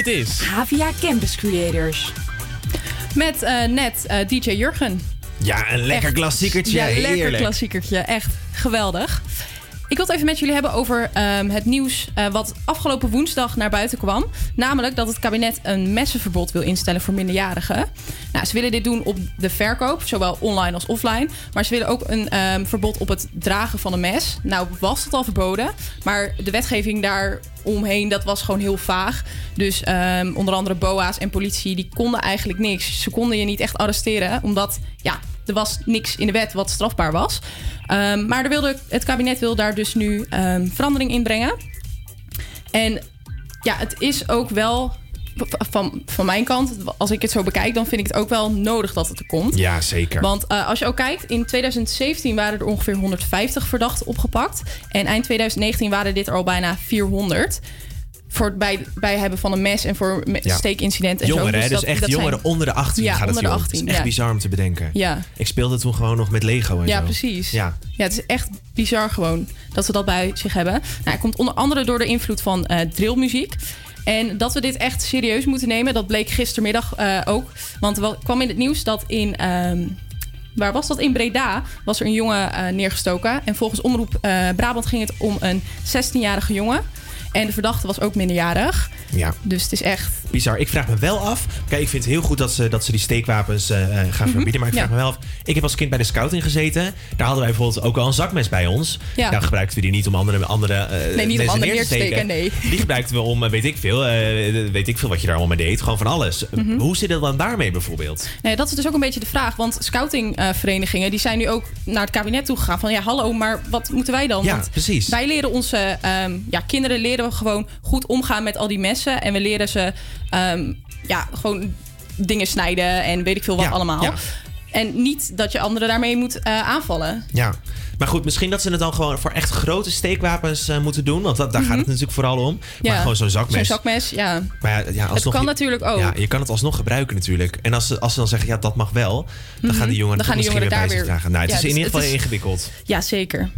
Dit is Havia Campus Creators. Met eh, net eh, DJ Jurgen. Ja, een lekker Echt. klassiekertje. Ja, lekker Heerlijk. klassiekertje. Echt geweldig. Ik wil het even met jullie hebben over ehm, het nieuws eh, wat afgelopen woensdag naar buiten kwam. Namelijk dat het kabinet een messenverbod wil instellen voor minderjarigen. Nou, ze willen dit doen op de verkoop, zowel online als offline. Maar ze willen ook een ehm, verbod op het dragen van een mes. Nou was het al verboden, maar de wetgeving daar omheen, dat was gewoon heel vaag. Dus ehm, onder andere BOA's en politie, die konden eigenlijk niks. Ze konden je niet echt arresteren, omdat ja, er was niks in de wet wat strafbaar was. Ehm, maar er wilde, het kabinet wil daar dus nu verandering in brengen. En ja, het is ook wel van, van mijn kant, als ik het zo bekijk, dan vind ik het ook wel nodig dat het er komt. Ja, zeker. Want eh, als je ook kijkt, in 2017 waren er ongeveer 150 verdachten opgepakt. En eind 2019 waren dit er al bijna 400. Voor het bij, bij hebben van een mes en voor me- Ja. steekincident en Jongeren, zo. hè? Dus dat- echt dat zijn- jongeren onder de 18 Ja, gaat het onder de hier om. 18, Het is echt ja. bizar om te bedenken. Ja. Ik speelde toen gewoon nog met Lego en Ja, zo. precies. Ja. Ja, het is echt bizar gewoon dat ze dat bij zich hebben. Nou, het komt onder andere door de invloed van eh drillmuziek. En dat we dit echt serieus moeten nemen, dat bleek gistermiddag eh, ook. Want er kwam in het nieuws dat in... ehm, Waar was dat? In Breda was er een jongen eh, neergestoken. En volgens Omroep Brabant ging het om een 16-jarige jongen. En de verdachte was ook minderjarig. Ja. Dus het is echt... Bizar. Ik vraag me wel af. Kijk, ik vind het heel goed dat ze, dat ze die steekwapens eh, eh, gaan Mhm, verbieden. Maar ik ja. vraag me wel af. Ik heb als kind bij de scouting gezeten. Daar hadden wij bijvoorbeeld ook al een zakmes bij ons. Ja. Daar gebruikten we die niet om andere, andere eh, Nee, niet om mensen anderen neer te steken. nee. Die gebruikten we om, weet ik veel, eh, weet ik veel wat je daar allemaal mee deed. Gewoon van alles. Mhm. Hoe zit het dan daarmee bijvoorbeeld? Nee, dat is dus ook een beetje de vraag. Want scoutingverenigingen die zijn nu ook naar het kabinet toe gegaan. Van ja, hallo, maar wat moeten wij dan? Ja, Want precies. Wij leren onze ehm, ja, kinderen leren we gewoon goed omgaan met al die En we leren ze ehm, ja, gewoon dingen snijden en weet ik veel wat Ja, allemaal. ja. En niet dat je anderen daarmee moet eh, aanvallen. Ja, maar goed, misschien dat ze het dan gewoon voor echt grote steekwapens eh, moeten doen. Want dat, daar gaat het natuurlijk vooral om. Maar Mhm. Gewoon zo'n zakmes. Zo'n zakmes, ja. Maar ja, ja, alsnog, kan je- natuurlijk ook. Ja, je kan het alsnog gebruiken natuurlijk. En als ze, als ze dan zeggen, ja, dat mag wel... dan Mhm. gaan die jongeren Dan gaan het die misschien weer bij zich dragen. Nou, het Ja, is in dus ieder geval het is- ingewikkeld. Ja, zeker.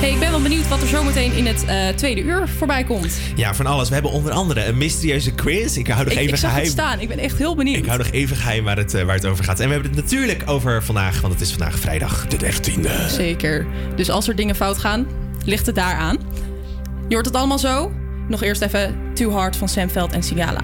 Hey, ik ben wel benieuwd wat er zometeen in het eh, tweede uur voorbij komt. Ja, van alles. We hebben onder andere een mysterieuze quiz. Ik hou nog Ik, even ik zag geheim. het staan. Ik ben echt heel benieuwd. Ik hou nog even geheim waar het, eh, waar het over gaat. En we hebben het natuurlijk over vandaag, want het is vandaag vrijdag de 13e. Zeker. Dus als er dingen fout gaan, ligt het daar aan. Je hoort het allemaal zo. Nog eerst even Too Hard van Sam Veld en Sigala.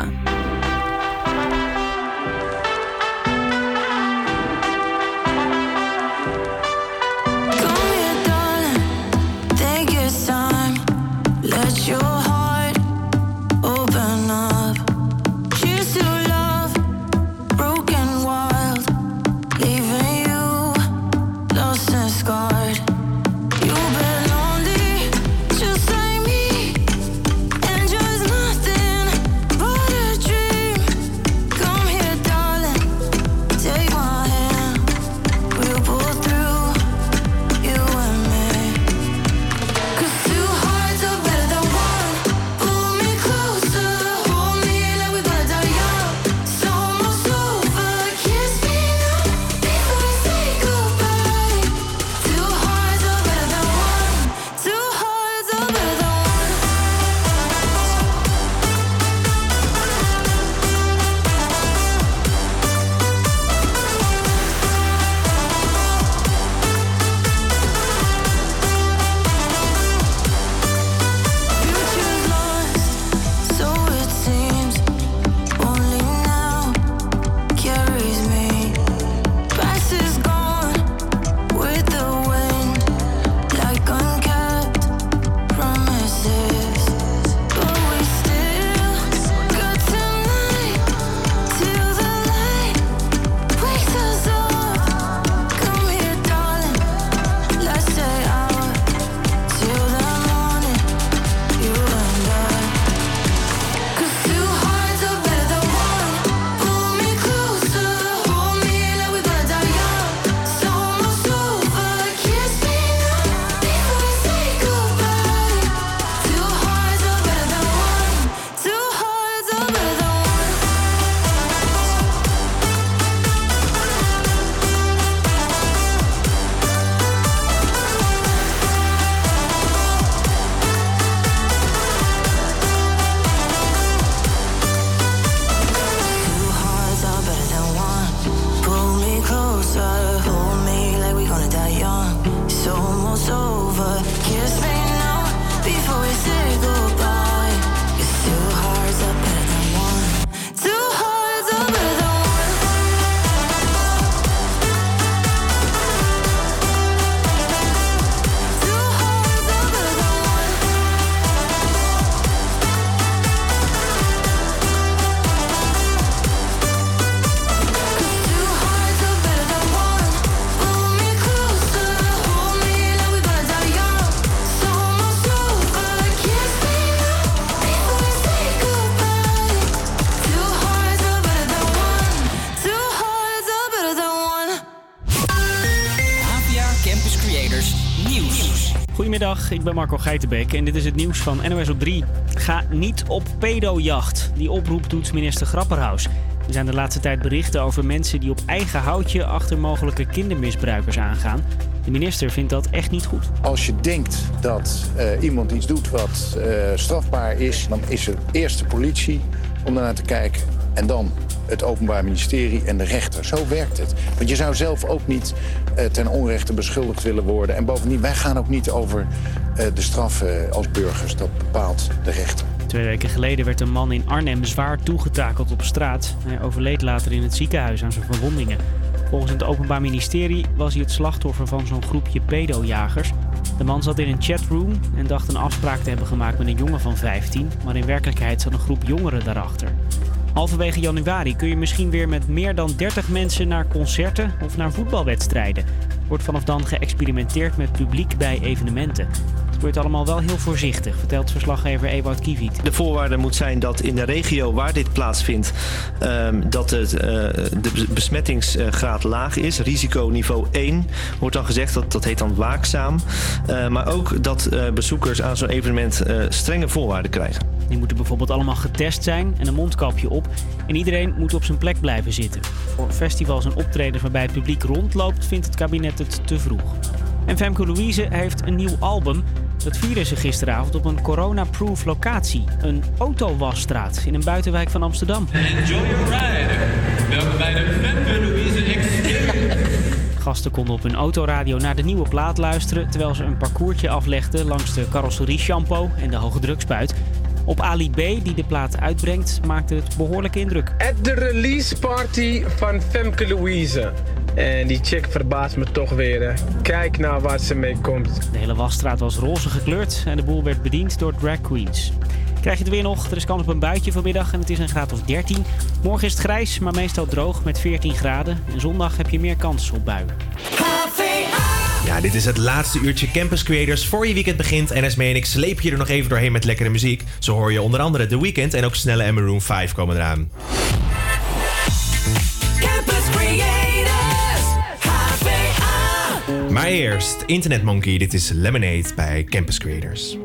Ben Marco Geitenbeek en dit is het nieuws van NOS op 3. Ga niet op pedojacht. Die oproep doet minister Grapperhaus. Er zijn de laatste tijd berichten over mensen die op eigen houtje achter mogelijke kindermisbruikers aangaan. De minister vindt dat echt niet goed. Als je denkt dat eh, iemand iets doet wat eh, strafbaar is, dan is het eerst de politie om daarnaar te kijken. En dan het Openbaar Ministerie en de rechter. Zo werkt het. Want je zou zelf ook niet eh, ten onrechte beschuldigd willen worden. En bovendien, wij gaan ook niet over de straffen als burgers. Dat bepaalt de rechter. Twee weken geleden werd een man in Arnhem zwaar toegetakeld op straat. Hij overleed later in het ziekenhuis aan zijn verwondingen. Volgens het Openbaar Ministerie was hij het slachtoffer van zo'n groepje pedojagers. De man zat in een chatroom en dacht een afspraak te hebben gemaakt met een jongen van 15, maar in werkelijkheid zat een groep jongeren daarachter. Halverwege januari kun je misschien weer met meer dan 30 mensen naar concerten of naar voetbalwedstrijden. Wordt vanaf dan geëxperimenteerd met publiek bij evenementen. Het gebeurt allemaal wel heel voorzichtig, vertelt verslaggever Ewout Kiewiet. De voorwaarde moet zijn dat in de regio waar dit plaatsvindt, ehm, dat het, eh, de besmettingsgraad laag is. Risiconiveau 1 wordt dan gezegd, dat, dat heet dan waakzaam. Eh, maar ook dat eh, bezoekers aan zo'n evenement strenge voorwaarden krijgen. Die moeten bijvoorbeeld allemaal getest zijn en een mondkapje op. En iedereen moet op zijn plek blijven zitten. Voor festivals en optredens waarbij het publiek rondloopt, vindt het kabinet het te vroeg. En Femke Louise heeft een nieuw album. Dat vieren ze gisteravond op een corona-proof locatie. Een autowasstraat in een buitenwijk van Amsterdam. Enjoy your ride. Welkom bij de Femke Louise Experience. Gasten konden op hun autoradio naar de nieuwe plaat luisteren... terwijl ze een parcoursje aflegden langs de carrosserie-shampoo en de hoge drukspuit. Op Ali B, die de plaat uitbrengt, maakte het behoorlijke indruk. At de release party van Femke Louise. En die chick verbaast me toch weer. hè. Kijk naar waar ze mee komt. De hele wasstraat was roze gekleurd en de boel werd bediend door drag queens. Krijg je het weer nog? Er is kans op een buitje vanmiddag en het is een graad of 13. Morgen is het grijs, maar meestal droog met 14 graden. En zondag heb je meer kans op buien. Ja, dit is het laatste uurtje Campus Creators voor je weekend begint. En Esmee en ik sleep je er nog even doorheen met lekkere muziek. Zo hoor je onder andere The Weeknd en ook Snelle en Maroon 5 komen eraan. Maar eerst, Internet Monkey, dit is Lemonade bij Campus Creators.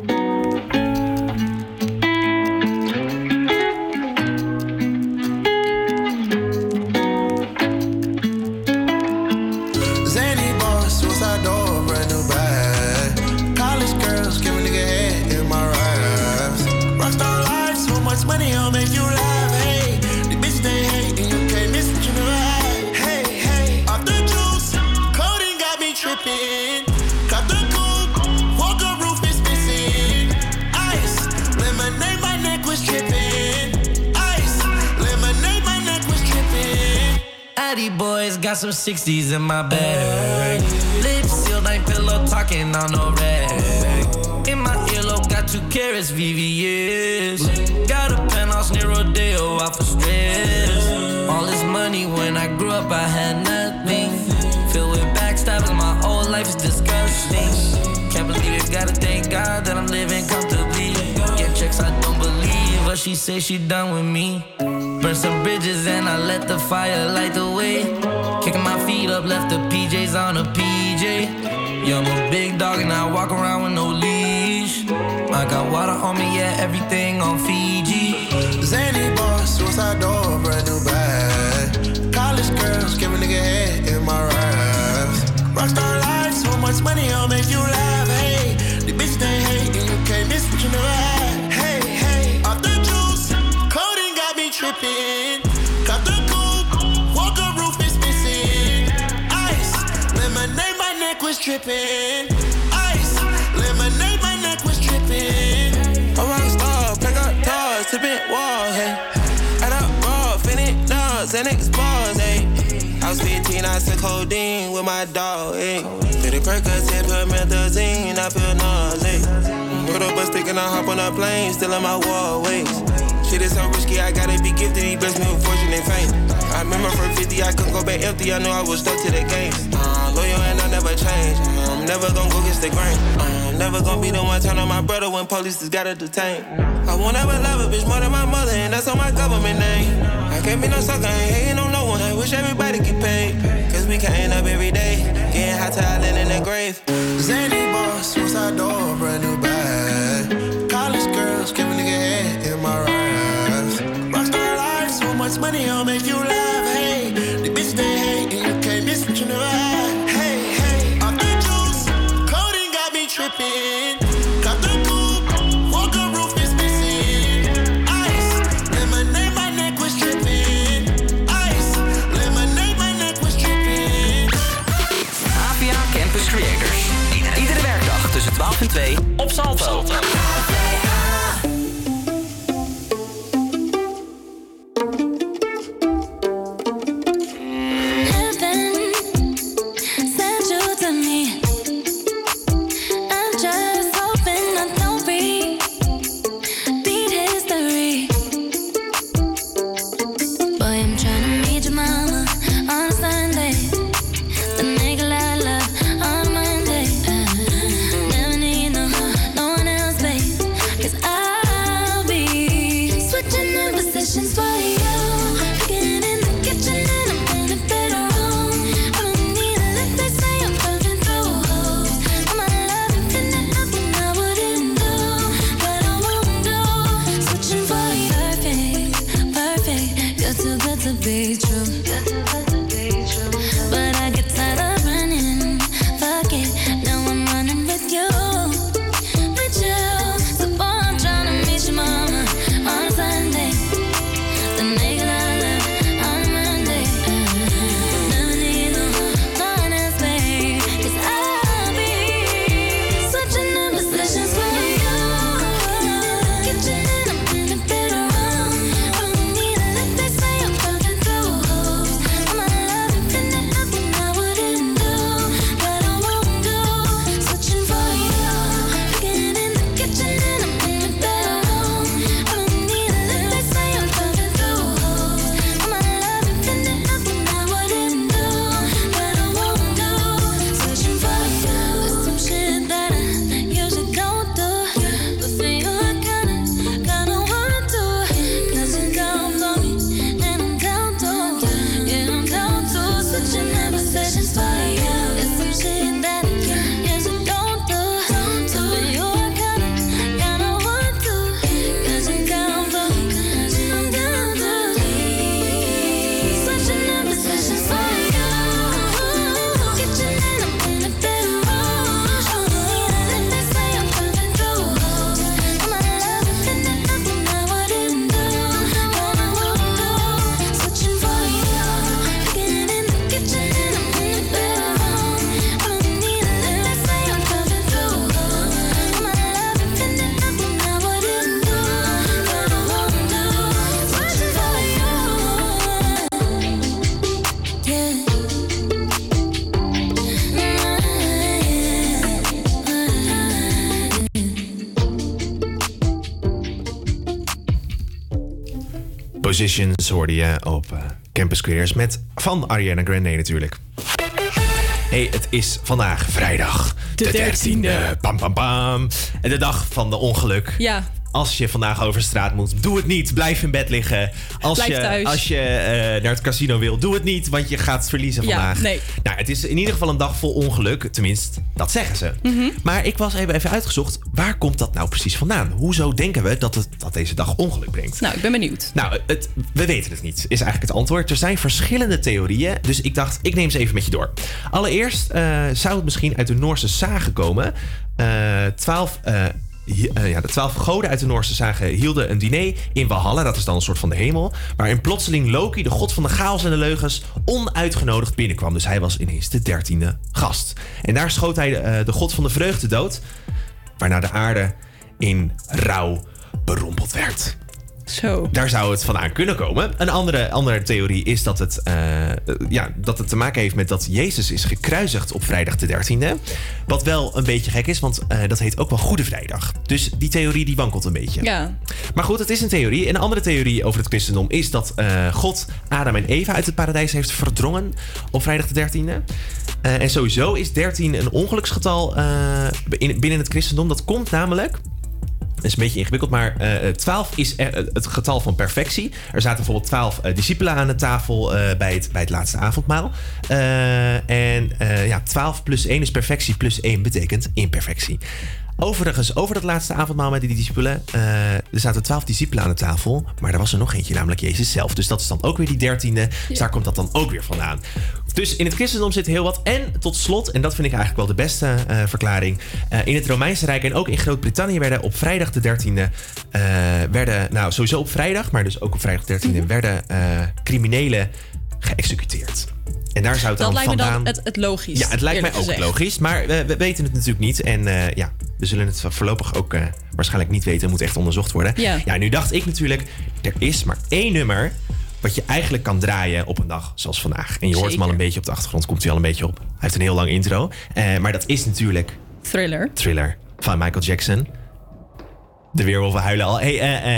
Got some 60s in my bag. Lips sealed, ain't pillow talking on no rag. In my earlobe, got two carrots, VVS. Got a penthouse near Rodeo, out for stress. All this money when I grew up, I had nothing. Filled with backstabbing, my whole life is disgusting. Can't believe it, gotta thank God that I'm living comfortably. Get checks, I don't believe, but she say she done with me. Burn some bridges and I let the fire light the way. Kicking my feet up, left the PJs on a PJ. Yeah, I'm a big dog and I walk around with no leash. I got water on me, yeah, everything on Fiji. Zany boss, suicide door, brand new bag. College girls, give a nigga head in my raps. Rockstar life, so much money, I'll make you laugh. Tripping. Ice, lemonade, my neck was tripping. A rock star, pack up doors, tipping walls, hey. Add up raw, finish dogs, and expose, hey. I was 15, I took codeine with my dog, hey. Did it Percocet, put methazine, I feel nauseous. Put up a stick and I hop on a plane, still in my wallways. Shit is so risky, I gotta be gifted, he blessed me with fortune and fame. I remember from 50, I couldn't go back empty, I knew I was stuck to the game. Uh, loyal never change, I'm never gonna go against the grain. I'm never gonna be the one turn on my brother when police just gotta detain. I won't ever love a bitch more than my mother, and that's on my government name. I can't be no sucker, ain't hating on no one, I wish everybody get paid. Cause we can't up every day, getting hot talent in the grave. Zany boy, 12 en 2 op Salto. Positions hoorde je op eh, Campus Creators met van Ariana Grande natuurlijk. Hey, het is vandaag vrijdag. De 13e. Pam, pam, pam. En de dag van de ongeluk. Ja, als je vandaag over straat moet, doe het niet. Blijf in bed liggen. Als je. Als je eh, naar het casino wil, doe het niet. Want je gaat verliezen ja, vandaag. Nee. Nou, het is in ieder geval een dag vol ongeluk. Tenminste, dat zeggen ze. Mhm. Maar ik was even, even uitgezocht. Waar komt dat nou precies vandaan? Hoezo denken we dat, het, dat deze dag ongeluk brengt? Nou, ik ben benieuwd. Nou, het, we weten het niet, is eigenlijk het antwoord. Er zijn verschillende theorieën. Dus ik dacht, ik neem ze even met je door. Allereerst eh, zou het misschien uit de Noorse sagen komen. Uh, eh, 12 ja, de twaalf goden uit de Noorse zagen hielden een diner in Valhalla, dat is dan een soort van de hemel, waarin plotseling Loki, de god van de chaos en de leugens, onuitgenodigd binnenkwam. Dus hij was ineens de dertiende gast. En daar schoot hij eh, de god van de vreugde dood, waarna de aarde in rouw berompeld werd. Zo. Daar zou het vandaan kunnen komen. Een andere, andere theorie is dat het, eh, ja, dat het te maken heeft met dat Jezus is gekruisigd op vrijdag de 13e. Wat wel een beetje gek is, want eh, dat heet ook wel Goede Vrijdag. Dus die theorie die wankelt een beetje. Ja. Maar goed, het is een theorie. Een andere theorie over het christendom is dat eh, God Adam en Eva uit het paradijs heeft verdrongen op vrijdag de 13e. Eh, en sowieso is 13 een ongeluksgetal in- binnen het christendom. Dat komt namelijk is een beetje ingewikkeld, maar eh 12 is er- het getal van perfectie. Er zaten bijvoorbeeld 12 eh, discipelen aan de tafel eh, bij, het, bij het laatste avondmaal. Eh, en eh, ja, 12 plus 1 is perfectie, plus 1 betekent imperfectie. Overigens, over dat laatste avondmaal met die discipelen. eh, er zaten 12 discipelen aan de tafel, maar er was er nog eentje, namelijk Jezus zelf. Dus dat is dan ook weer die dertiende. Dus daar komt dat dan ook weer vandaan. Dus in het christendom zit heel wat. En tot slot, en dat vind ik eigenlijk wel de beste eh, verklaring. eh, in het Romeinse Rijk en ook in Groot-Brittannië werden op vrijdag de 13e. eh, werden, nou sowieso op vrijdag, maar dus ook op vrijdag de 13e. werden eh, criminelen geëxecuteerd. En daar zou het Dat dan lijkt me vandaan. dan het, het logisch. Ja, het lijkt mij ook gezegd. logisch, maar we, we weten het natuurlijk niet. En eh, ja, We zullen het voorlopig ook eh, waarschijnlijk niet weten. Het moet echt onderzocht worden. Ja. ja, nu dacht ik natuurlijk, er is maar één nummer wat je eigenlijk kan draaien op een dag zoals vandaag. En je hoort hem al een beetje op de achtergrond, komt hij al een beetje op. Hij heeft een heel lang intro. Eh, maar dat is natuurlijk Thriller. Thriller van Michael Jackson. De weerwolven huilen al. Hey,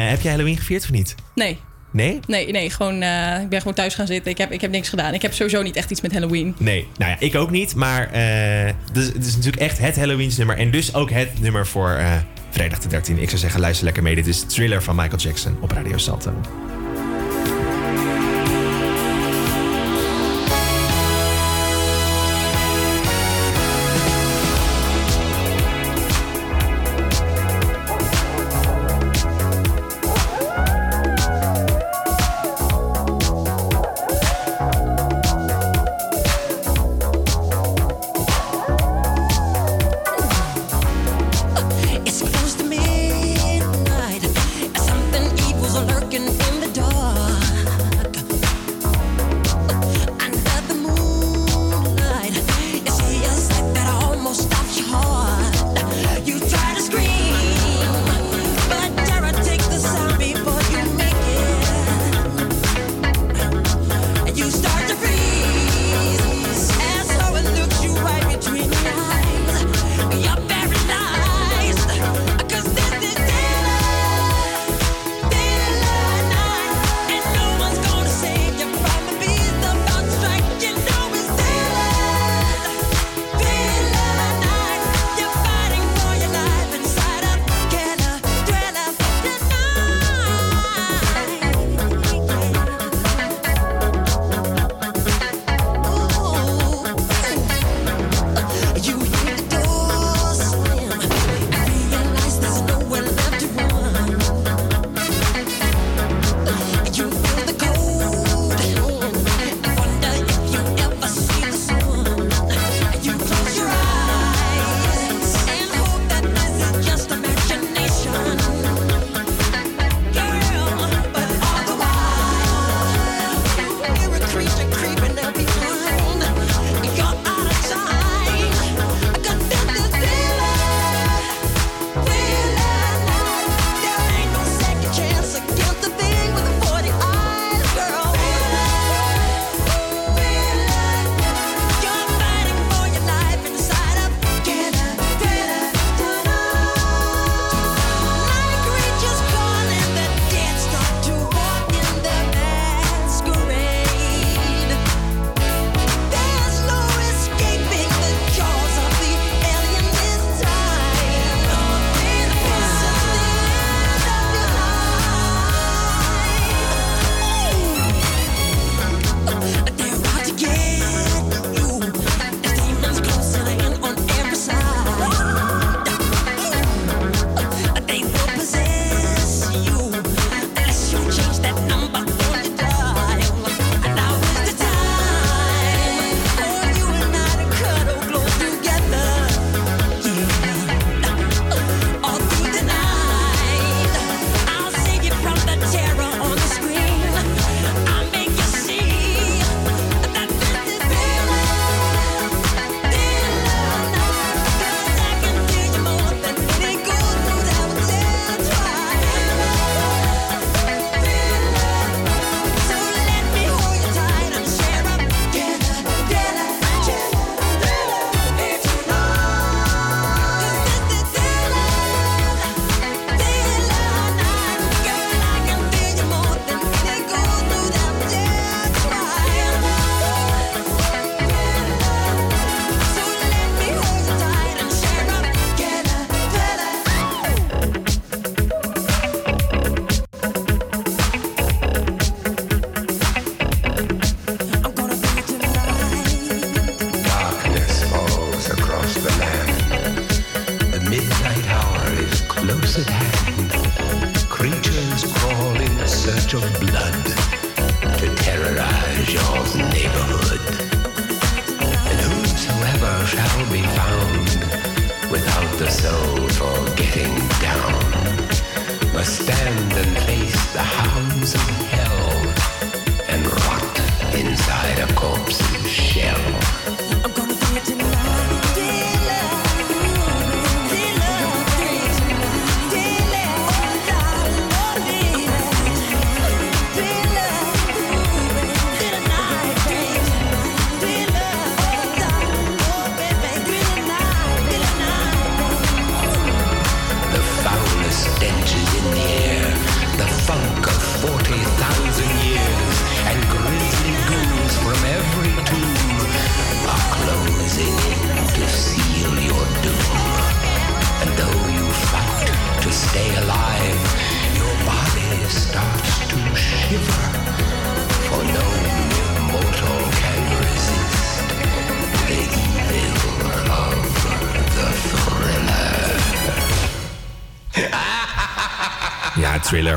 heb jij Halloween gevierd of niet? Nee. Nee? Nee, nee gewoon, eh, ik ben gewoon thuis gaan zitten. Ik heb, ik heb niks gedaan. Ik heb sowieso niet echt iets met Halloween. Nee, nou ja, ik ook niet. Maar eh, dus, het is natuurlijk echt het Halloweensnummer. En dus ook het nummer voor eh, vrijdag de 13. Ik zou zeggen, luister lekker mee. Dit is Thriller van Michael Jackson op Radio Salto.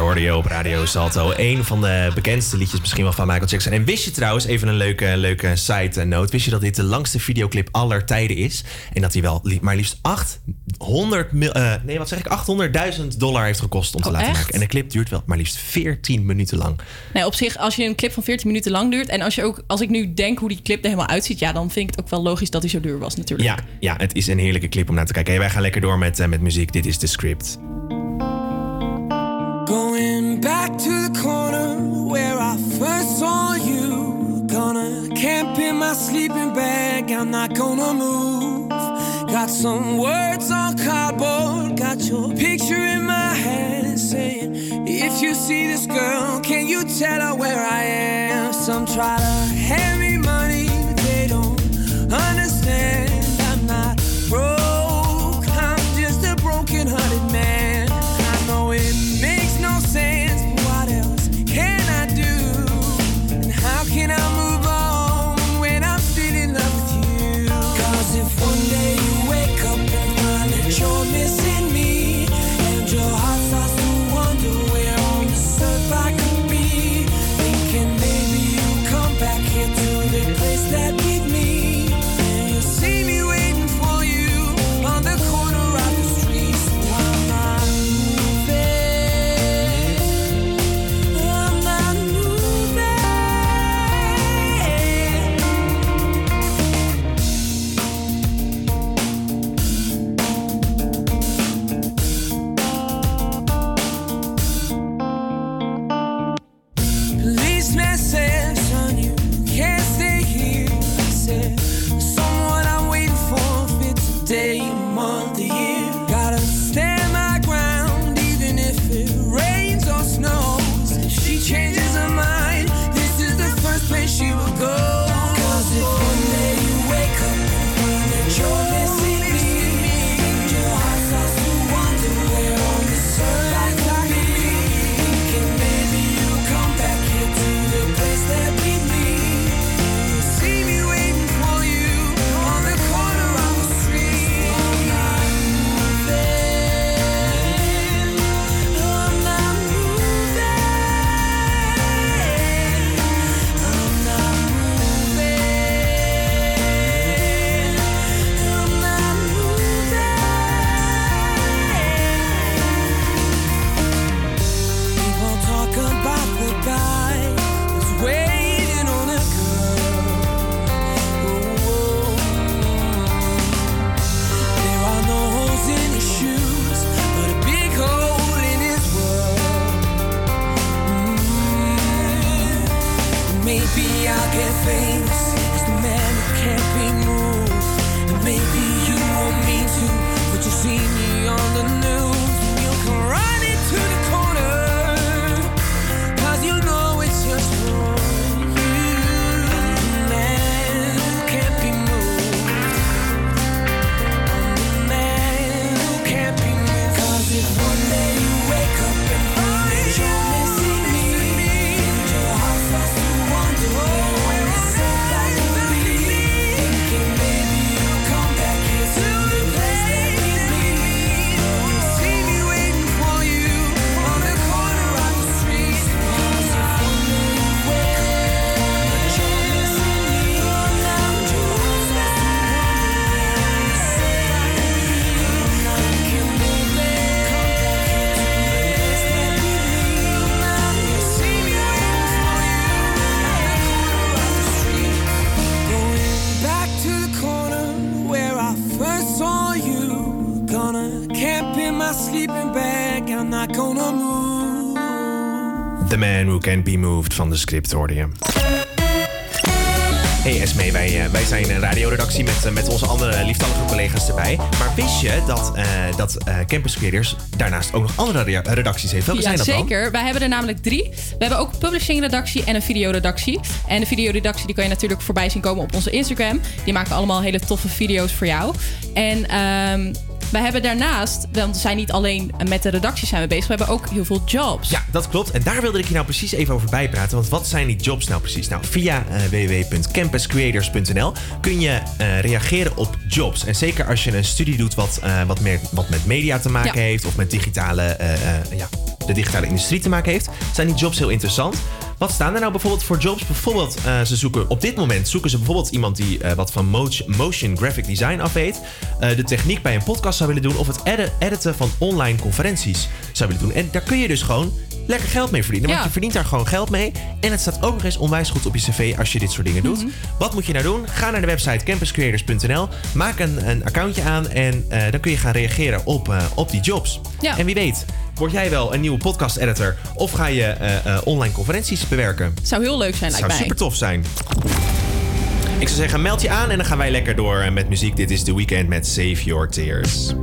Hoorde je op Radio Salto. Een van de bekendste liedjes misschien wel van Michael Jackson. En wist je trouwens, even een leuke, leuke side note. Wist je dat dit de langste videoclip aller tijden is? En dat hij wel li- maar liefst 800 mil, eh, nee, wat zeg ik, 800.000 dollar heeft gekost om te Oh, laten echt? maken. En de clip duurt wel maar liefst 14 minuten lang. Nee, op zich, als je een clip van 14 minuten lang duurt... en als, je ook, als ik nu denk hoe die clip er helemaal uitziet... ja, dan vind ik het ook wel logisch dat hij zo duur was natuurlijk. Ja, ja, het is een heerlijke clip om naar te kijken. Hey, wij gaan lekker door met, eh, met muziek. Dit is de script. Going back to the corner where I first saw you. Gonna camp in my sleeping bag, I'm not gonna move. Got some words on cardboard, got your picture in my head saying, If you see this girl, can you tell her where I am? Some try to hand Van de script hoorde je. Hey Esme, wij, eh, wij zijn een radioredactie met, eh, met onze andere lieftallige collega's erbij. Maar wist je dat, eh, dat eh, Campus Creators daarnaast ook nog andere redacties heeft? Welke ja, zijn dat dan? zeker. Wij hebben er namelijk drie. We hebben ook een publishing-redactie en een videoredactie. En de videoredactie die kan je natuurlijk voorbij zien komen op onze Instagram. Die maken allemaal hele toffe video's voor jou. En ehm wij hebben daarnaast, want we zijn niet alleen met de redactie zijn we bezig, we hebben ook heel veel jobs. Ja, dat klopt. En daar wilde ik je nou precies even over bijpraten. Want wat zijn die jobs nou precies? Nou, via eh, www.campuscreators.nl kun je eh, reageren op jobs. En zeker als je een studie doet wat, eh, wat, meer, wat met media te maken Ja. heeft... of met digitale ja, de digitale industrie te maken heeft, zijn die jobs heel interessant. Wat staan er nou bijvoorbeeld voor jobs? Bijvoorbeeld, eh, ze zoeken op dit moment zoeken ze bijvoorbeeld iemand die eh, wat van mo- motion graphic design af weet, eh, de techniek bij een podcast zou willen doen of het edit- editen van online conferenties zou willen doen. En daar kun je dus gewoon lekker geld mee verdienen. Want Ja. je verdient daar gewoon geld mee. En het staat ook nog eens onwijs goed op je cv als je dit soort dingen doet. Mhm. Wat moet je nou doen? Ga naar de website campuscreators.nl. Maak een, een accountje aan en dan kun je gaan reageren op, op die jobs. Ja. En wie weet, word jij wel een nieuwe podcast editor of ga je eh, eh, online conferenties bewerken? Zou heel leuk zijn, lijkt zou super tof zijn. Ik zou zeggen, meld je aan en dan gaan wij lekker door eh, met muziek. Dit is The Weekend met Save Your Tears.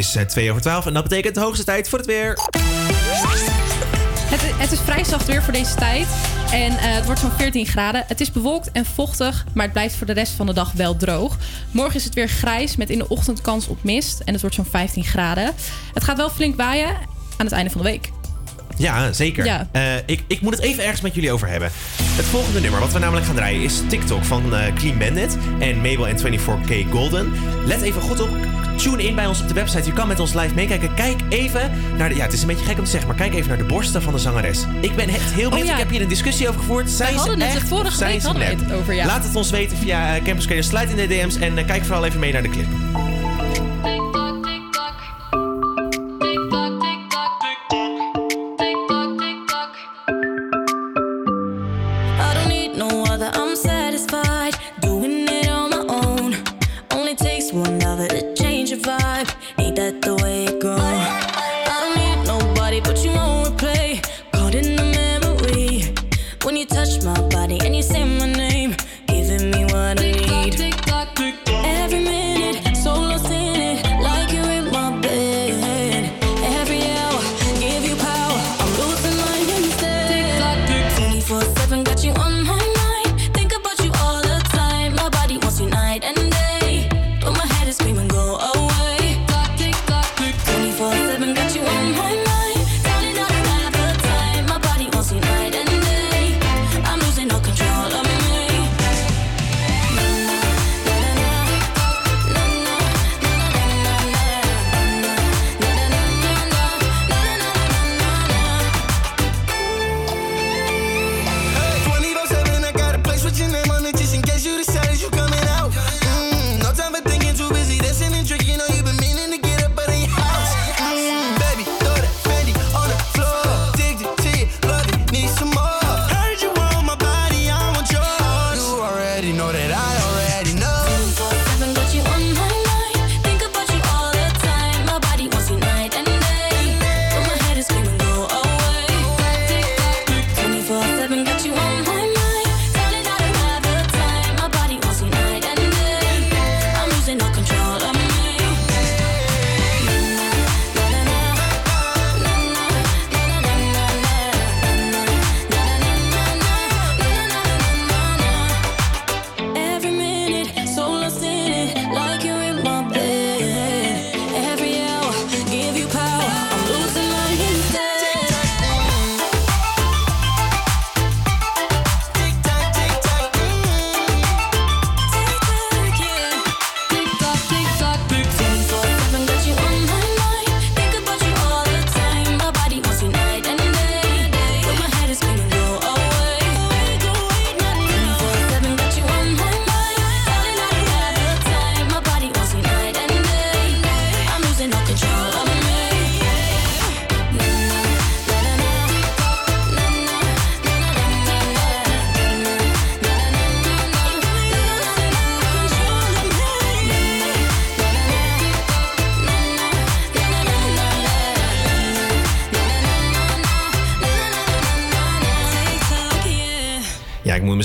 Is eh, 2 over 12 en dat betekent de hoogste tijd voor het weer. Het, het is vrij zacht weer voor deze tijd. En eh, het wordt zo'n 14 graden. Het is bewolkt en vochtig, maar het blijft voor de rest van de dag wel droog. Morgen is het weer grijs met in de ochtend kans op mist. En het wordt zo'n 15 graden. Het gaat wel flink waaien aan het einde van de week. Ja, zeker. Ja. Eh, ik, ik moet het even ergens met jullie over hebben. Het volgende nummer wat we namelijk gaan draaien is TikTok van eh, Clean Bandit en Mabel en 24K Golden. Let even goed op. Tune in bij ons op de website. Je kan met ons live meekijken. Kijk even naar de. Ja, het is een beetje gek om te zeggen, maar kijk even naar de borsten van de zangeres. Ik ben echt heel benieuwd. ja. Ik heb hier een discussie over gevoerd. Zijn ze het echt vorige week hadden we het over, ja. Laat het ons weten via uh, Campus Creators. Sluit in de DM's en eh, kijk vooral even mee naar de clip.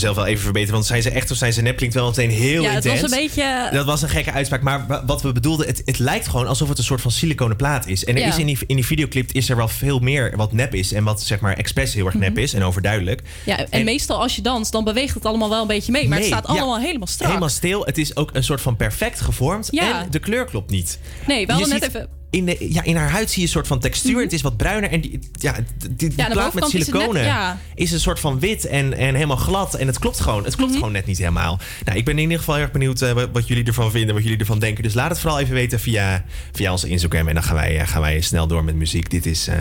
mezelf wel even verbeteren. Want zijn ze echt of zijn ze nep klinkt wel meteen heel ja, intens. Was een beetje... Dat was een gekke uitspraak. Maar wat we bedoelden, het, het lijkt gewoon alsof het een soort van siliconen plaat is. En er is in, die, in die videoclip is er wel veel meer wat nep is. En wat zeg maar expres heel erg nep mhm. is en overduidelijk. Ja, en, meestal als je danst, dan beweegt het allemaal wel een beetje mee. Maar het staat allemaal helemaal strak. Helemaal stil. Het is ook een soort van perfect gevormd. En de kleur klopt niet. Nee, we hadden net even in, ja, in haar huid zie je een soort van textuur. Het is wat bruiner. En die, ja, plaat met siliconen is, een soort van wit en, en helemaal glad. En het klopt gewoon. Het klopt gewoon net niet helemaal. Nou, ik ben in ieder geval heel erg benieuwd eh, wat jullie ervan vinden. Wat jullie ervan denken. Dus laat het vooral even weten via, via onze Instagram. En dan gaan wij, eh, gaan wij snel door met muziek. Dit is eh,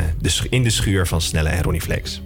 in de schuur van Snelle en Ronnie Flex.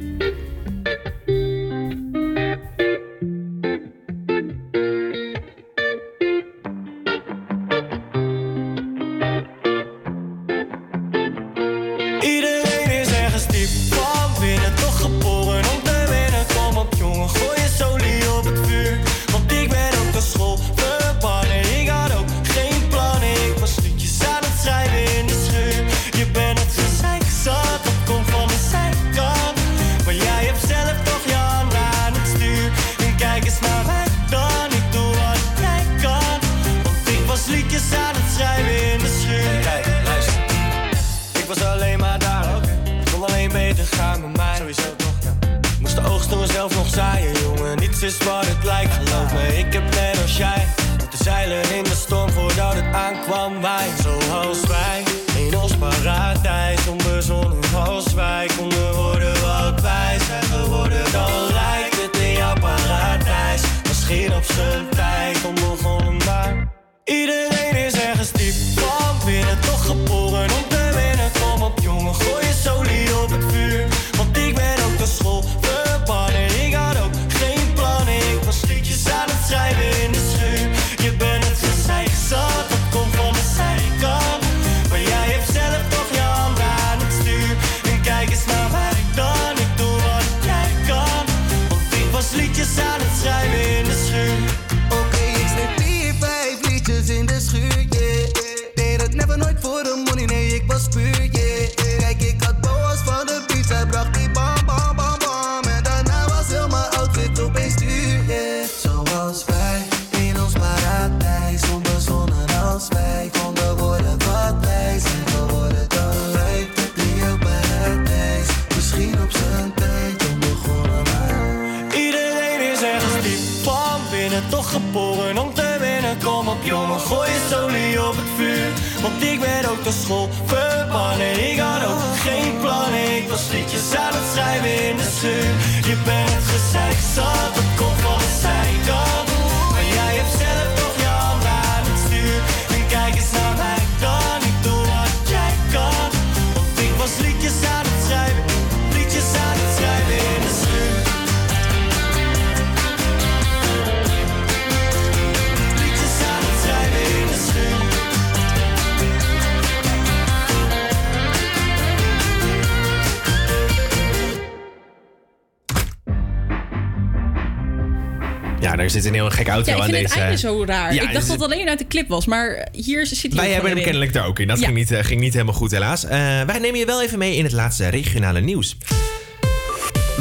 Een heel gek auto Ja, ik aan vind deze. het einde zo raar. Ja, ik dacht dus- dat het alleen uit de clip was, maar hier zit hij Wij hebben hem in. kennelijk er ook in. Dat Ja. ging, niet, eh, ging niet helemaal goed, helaas. Eh, wij nemen je wel even mee in het laatste regionale nieuws.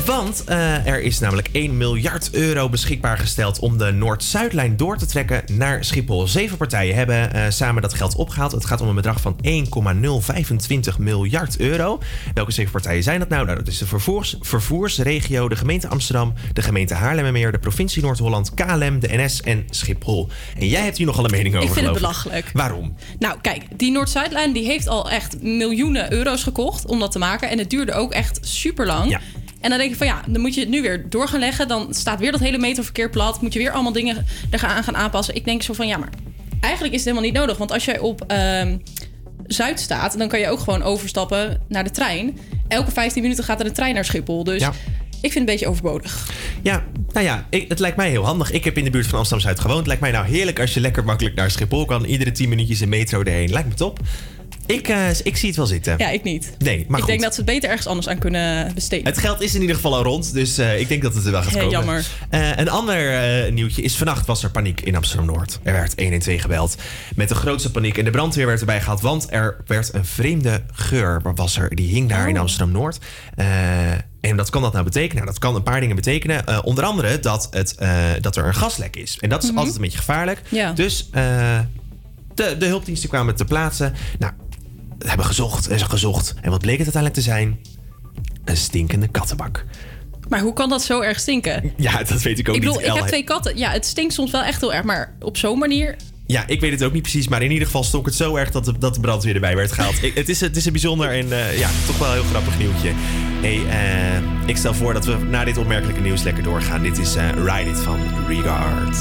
Want eh, er is namelijk 1 miljard euro beschikbaar gesteld om de Noord-Zuidlijn door te trekken naar Schiphol. Zeven partijen hebben eh, samen dat geld opgehaald. Het gaat om een bedrag van 1,025 miljard euro. Welke zeven partijen zijn dat nou? Nou, dat is de vervoers, vervoersregio, de gemeente Amsterdam, de gemeente Haarlemmermeer, de provincie Noord-Holland, KLM, de NS en Schiphol. En jij hebt hier nogal een mening over, Ik vind het belachelijk. Waarom? Nou, kijk, die Noord-Zuidlijn die heeft al echt miljoenen euro's gekocht om dat te maken. En het duurde ook echt super lang. Ja. En dan denk ik van ja, dan moet je het nu weer door gaan leggen. Dan staat weer dat hele metroverkeer plat. Moet je weer allemaal dingen er gaan, aan gaan aanpassen. Ik denk zo van ja, maar eigenlijk is het helemaal niet nodig. Want als jij op ehm, Zuid staat, dan kan je ook gewoon overstappen naar de trein. Elke 15 minuten gaat er een trein naar Schiphol. Dus Ja. ik vind het een beetje overbodig. Ja, nou ja, ik, het lijkt mij heel handig. Ik heb in de buurt van Amsterdam-Zuid gewoond. Het lijkt mij nou heerlijk als je lekker makkelijk naar Schiphol kan. Iedere 10 minuutjes een metro erheen. Lijkt me top. Ik, eh, ik zie het wel zitten. Ja, ik niet. Nee, maar ik goed. denk dat ze het beter ergens anders aan kunnen besteden. Het geld is in ieder geval al rond, dus eh, ik denk dat het er wel gaat Hey, komen. jammer. Eh, een ander nieuwtje is vannacht was er paniek in Amsterdam-Noord. Er werd 112 gebeld met de grootste paniek. En de brandweer werd erbij gehaald, want er werd een vreemde geur was er. Die hing daar Oh. in Amsterdam-Noord. Eh, en wat kan dat nou betekenen? Nou, dat kan een paar dingen betekenen. Onder andere dat, het, dat er een gaslek is. En dat is Mhm. altijd een beetje gevaarlijk. Ja. Dus de, de hulpdiensten kwamen ter plaatse. Nou, hebben gezocht en ze gezocht. En wat bleek het uiteindelijk te zijn? Een stinkende kattenbak. Maar hoe kan dat zo erg stinken? Ja, dat weet ik ook ik bedoel, niet. ik heb twee katten. Ja, het stinkt soms wel echt heel erg. Maar op zo'n manier... Ja, ik weet het ook niet precies. Maar in ieder geval stonk het zo erg dat de, dat de brandweer erbij werd gehaald. Ik- het, is, het is een bijzonder en eh, ja, toch wel een heel grappig nieuwtje. Hey, eh, ik stel voor dat we na dit opmerkelijke nieuws lekker doorgaan. Dit is eh, Ride It van Regard.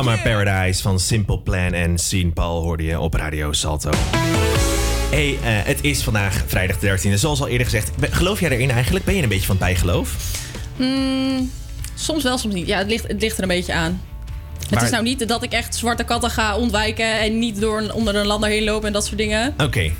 Summer Paradise van Simple Plan en Sean Paul hoorde je op Radio Salto. Hey, eh, het is vandaag vrijdag de 13e. Zoals al eerder gezegd, geloof jij erin eigenlijk? Ben je een beetje van het bijgeloof? Hmm, soms wel, soms niet. Ja, het ligt, het ligt er een beetje aan. Het is nou niet dat ik echt zwarte katten ga ontwijken en niet door een, onder een lander heen lopen en dat soort dingen. Oké.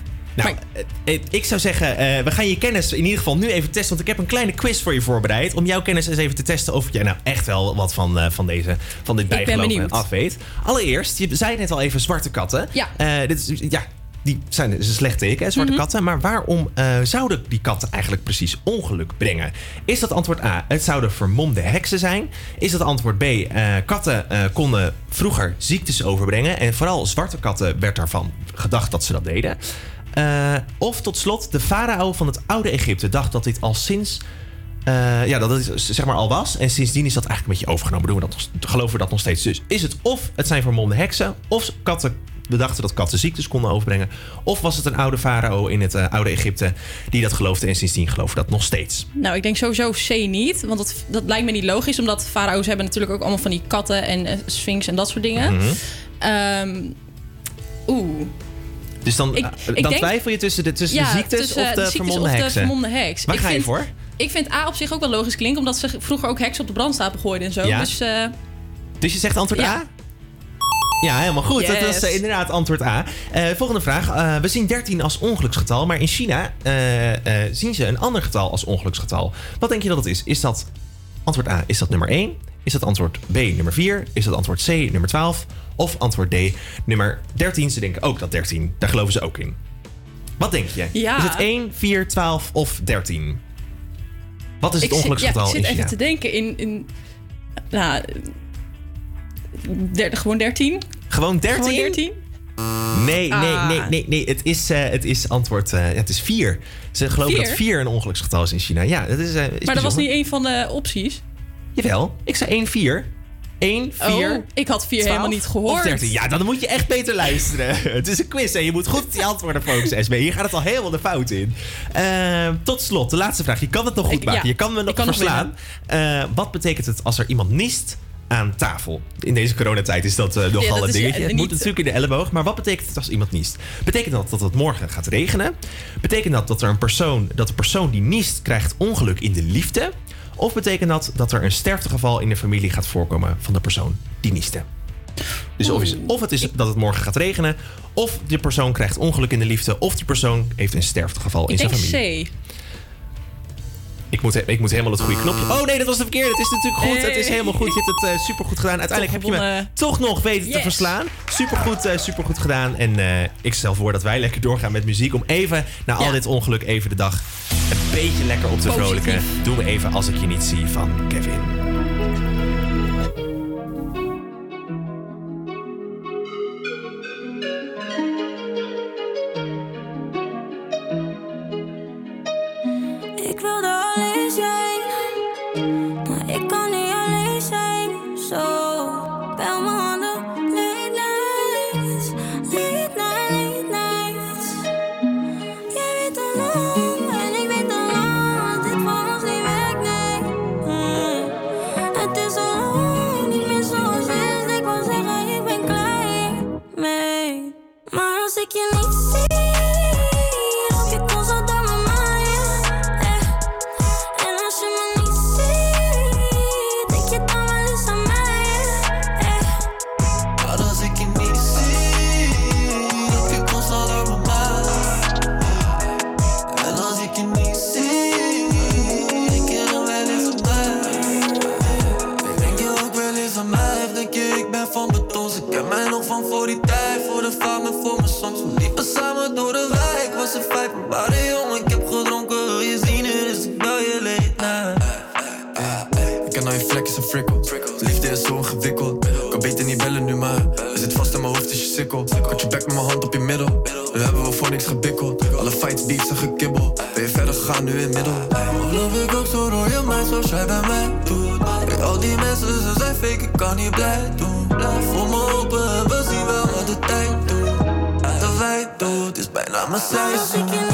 Ik zou zeggen, eh, we gaan je kennis in ieder geval nu even testen. Want ik heb een kleine quiz voor je voorbereid. Om jouw kennis eens even te testen of jij nou echt wel wat van, eh, van, deze, van dit bijgeloof af weet. Allereerst, je zei net al even zwarte katten. Ja. Eh, dit is, ja, die zijn is een slecht teken, hè, zwarte Mhm. katten. Maar waarom zouden die katten eigenlijk precies ongeluk brengen? Is dat antwoord A, het zouden vermomde heksen zijn? Is dat antwoord B, katten konden vroeger ziektes overbrengen? En vooral zwarte katten werd daarvan gedacht dat ze dat deden. Eh, of tot slot, de farao van het oude Egypte dacht dat dit al sinds... eh, ja, dat het zeg maar al was. En sindsdien is dat eigenlijk een beetje overgenomen. Doen we dat, geloven we dat nog steeds. Dus is het of het zijn vermomde heksen... of katten, we dachten dat katten ziektes konden overbrengen... of was het een oude farao in het eh, oude Egypte... die dat geloofde en sindsdien geloven we dat nog steeds. Nou, ik denk sowieso C niet. Want dat, dat lijkt me niet logisch. Omdat farao's hebben natuurlijk ook allemaal van die katten en sphinx en dat soort dingen. Ehm, Oeh. Dus dan, Ik- eh, ik dan denk- twijfel je tussen de, tussen Ja, de ziektes tussen, of de, ziektes vermomde of de heksen? vermomde heks. Waar Ik ga je voor? Ik vind A op zich ook wel logisch klinken, omdat ze vroeger ook heksen op de brandstapel gooiden en zo. Ja? Dus eh, Dus je zegt antwoord Ja. A? Ja, helemaal goed. Dat was eh, inderdaad antwoord A. Volgende vraag. We zien 13 als ongeluksgetal, maar in China zien ze een ander getal als ongeluksgetal. Wat denk je dat het is? Is dat antwoord A, is dat nummer 1? Is dat antwoord B, nummer 4? Is dat antwoord C, nummer 12? Of antwoord D, nummer 13? Ze denken ook dat 13. Daar geloven ze ook in. Wat denk je? Ja. Is het 1, 4, 12 of 13? Wat is het zit, ja, ongeluksgetal ik zit in even China? te denken in... in nou, der- gewoon 13? Gewoon 13? Gewoon 13? Nee, nee, Ah. nee, nee, nee. Het is, eh, het is antwoord. ja, het is 4. Ze geloven Vier? dat 4 een ongeluksgetal is in China. Ja, dat is. eh, is maar dat was niet een van de opties. Jawel, ik zei 1, 4. 1, 4. Oh, ik had 4 helemaal niet gehoord. Of 13. Ja, dan moet je echt beter luisteren. het is een quiz en je moet goed op die antwoorden focussen, SB. Hier gaat het al helemaal de fout in. Eh, tot slot, de laatste vraag. Je kan het nog goed Ik- maken. ja, je kan me nog verslaan. Eh, wat betekent het als er iemand niest aan tafel? In deze coronatijd is dat eh, nogal dat een is, dingetje. het moet natuurlijk in de elleboog. Maar wat betekent het als iemand niest? Betekent dat dat het morgen gaat regenen? Betekent dat dat er een persoon, dat de persoon die niest krijgt ongeluk in de liefde? Of betekent dat dat er een sterftegeval in de familie gaat voorkomen van de persoon die nieste? Dus of, is, of het is dat het morgen gaat regenen, of die persoon krijgt ongeluk in de liefde, of die persoon heeft een sterftegeval in Ik zijn denk familie. C. Ik moet, ik moet helemaal het goede knopje. Oh nee, dat was de verkeerde. Het is natuurlijk goed. Het is helemaal goed. Je hebt het eh, supergoed gedaan. Uiteindelijk heb je me toch nog weten te verslaan. Supergoed, eh supergoed gedaan. En eh, ik stel voor dat wij lekker doorgaan met muziek. Om even, na al dit ongeluk, even de dag een beetje lekker op te vrolijken. Doe me even als ik je niet zie van Kevin. Frikkels. Liefde is zo ingewikkeld. Kan beter niet bellen nu, maar er zit vast in mijn hoofd is je sikkel. Had je bek met mijn hand op je middel. Nu hebben we voor niks gebikkeld. Alle fights, beefs en gekibbel. Ben je verder gegaan nu in het middel? Geloof ik ook zo door je mij zoals jij bij mij doet. Al die mensen, ze zijn fake, ik kan niet blij doen. Blijf voor me open en we zien wel wat de tijd doet. De wij doet, is bijna mijn seizoen.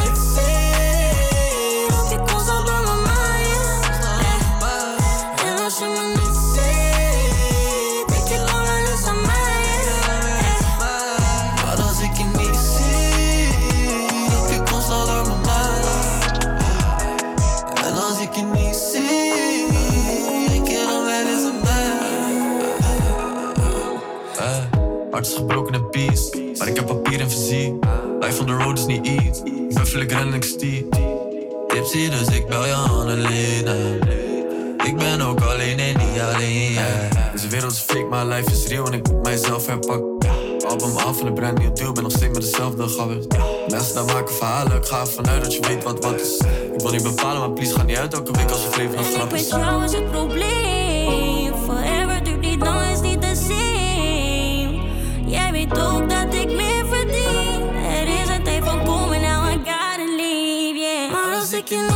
Hart gebroken en peace, maar ik heb papier en fysiek. Life on the road is niet iets, ik ren en ik dus ik bel je Annelena. Ik ben ook alleen en niet alleen, yeah. Deze wereld is fake, maar life is real en ik moet mijzelf herpakken. Album af en een brand nieuw deal, ben nog steeds met dezelfde gabbers. Mensen daar maken verhalen, ik ga ervan uit dat je weet wat wat is. Ik wil niet bepalen, maar please ga niet uit elke week als het leven een grap is. is het probleem. Weet ook dat ik meer verdien. Er is een tijd van komen, now I gotta leave, yeah. Maar als ik je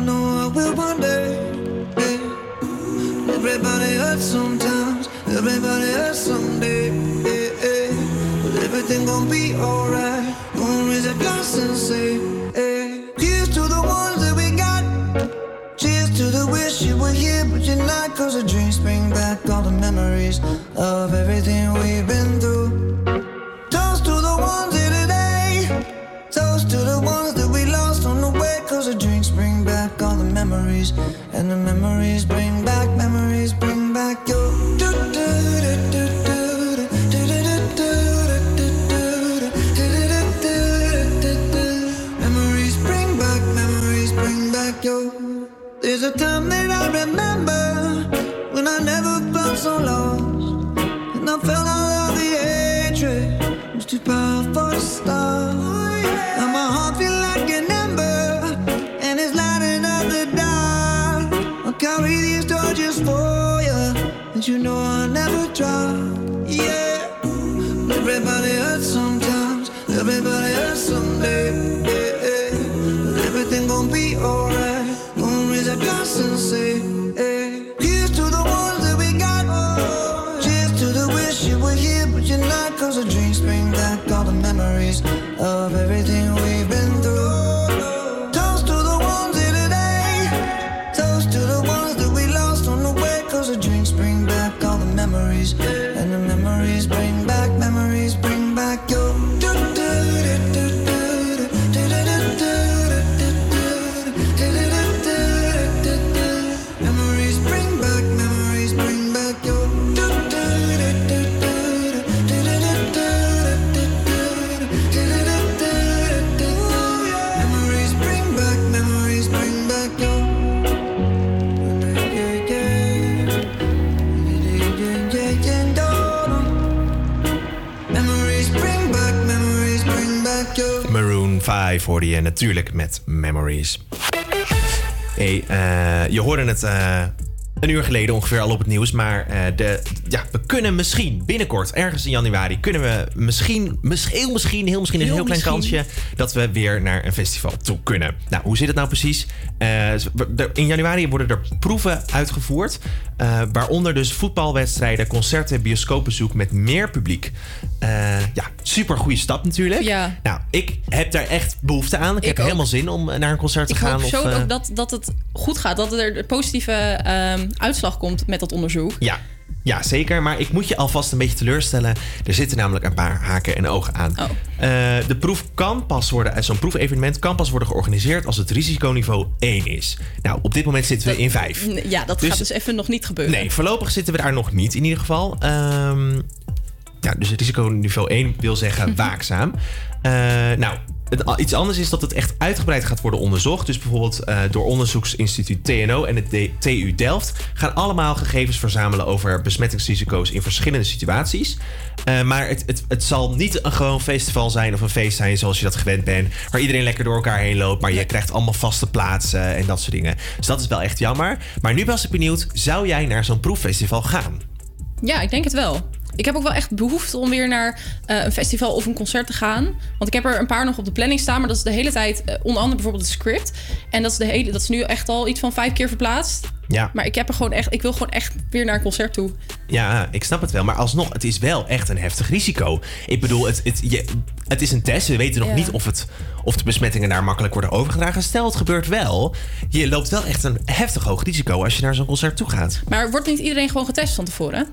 I know I will one day. Everybody hurts sometimes, everybody hurts someday. But everything gon' be alright. Gonna raise a glass and say, to the ones that we got. Cheers to the wish you were here, but you're not. Cause the drinks bring back all the memories of everything everybody hurts sometimes, everybody hurts someday. But everything gon' be alright. 5 hoorde je natuurlijk met Memories. Hey, eh, je hoorde het eh, een uur geleden ongeveer al op het nieuws. Maar eh, de, ja, we kunnen misschien binnenkort, ergens in januari, kunnen we misschien, misschien heel misschien, heel misschien een Heel klein misschien. kansje dat we weer naar een festival toe kunnen. Nou, hoe zit het nou precies? Eh, in januari worden er proeven uitgevoerd. eh, waaronder dus voetbalwedstrijden, concerten, bioscoopbezoek met meer publiek. Eh, ja, super goede stap natuurlijk. Ja. Nou, ik heb daar echt behoefte aan. Ik, heb ook. helemaal zin om naar een concert te Ik gaan. hoop zo ook dat, dat het goed gaat. Dat er een positieve ehm, uitslag komt met dat onderzoek. Ja, ja, zeker. Maar ik moet je alvast een beetje teleurstellen. Er zitten namelijk een paar haken en ogen aan. Oh. Eh, de proef kan pas worden, eh, zo'n proefevenement kan pas worden georganiseerd als het risiconiveau 1 is. Nou, op dit moment zitten we in 5. Ja, dat Dus- gaat dus even nog niet gebeuren. Nee, voorlopig zitten we daar nog niet in ieder geval. Ehm, ja, dus het risiconiveau 1 wil zeggen waakzaam. Eh, nou, het, iets anders is dat het echt uitgebreid gaat worden onderzocht. Dus bijvoorbeeld eh, door onderzoeksinstituut TNO en het TU Delft gaan allemaal gegevens verzamelen over besmettingsrisico's in verschillende situaties. Eh, maar het, het, het zal niet een gewoon festival zijn of een feest zijn zoals je dat gewend bent. Waar iedereen lekker door elkaar heen loopt. Maar je krijgt allemaal vaste plaatsen en dat soort dingen. Dus dat is wel echt jammer. Maar nu was ik benieuwd, zou jij naar zo'n proeffestival gaan? Ja, ik denk het wel. Ik heb ook wel echt behoefte om weer naar eh, een festival of een concert te gaan. Want ik heb er een paar nog op de planning staan. Maar dat is de hele tijd, eh, onder andere bijvoorbeeld het script. En dat is, de hele, dat is nu echt al iets van vijf keer verplaatst. Ja. Maar ik, heb er gewoon echt, ik wil gewoon echt weer naar een concert toe. Ja, ik snap het wel. Maar alsnog, het is wel echt een heftig risico. Ik bedoel, het, het, je, het is een test. We weten nog Ja. niet of, het, of de besmettingen daar makkelijk worden overgedragen. Stel, het gebeurt wel. Je loopt wel echt een heftig hoog risico als je naar zo'n concert toe gaat. Maar wordt niet iedereen gewoon getest van tevoren?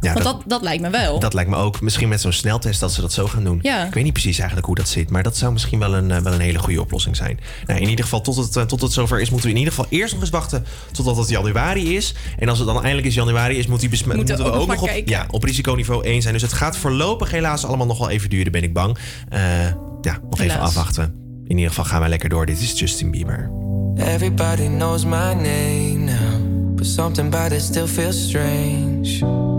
Ja, Want dat, dat, dat lijkt me wel. dat lijkt me ook. Misschien met zo'n sneltest dat ze dat zo gaan doen. Ja. Ik weet niet precies eigenlijk hoe dat zit. Maar dat zou misschien wel een, eh, wel een hele goede oplossing zijn. Nou, in ieder geval, tot het, eh, tot het zover is, moeten we in ieder geval eerst nog eens wachten totdat het januari is. En als het dan eindelijk is januari is, moet die besmet, Moeten moeten, we ook ook nog op, kijken. ja, op risiconiveau 1 zijn. Dus het gaat voorlopig helaas allemaal nog wel even duren, ben ik bang. Eh, ja, nog even afwachten. In ieder geval gaan wij lekker door. Dit is Justin Bieber. Everybody knows my name now, but something about it still feels strange.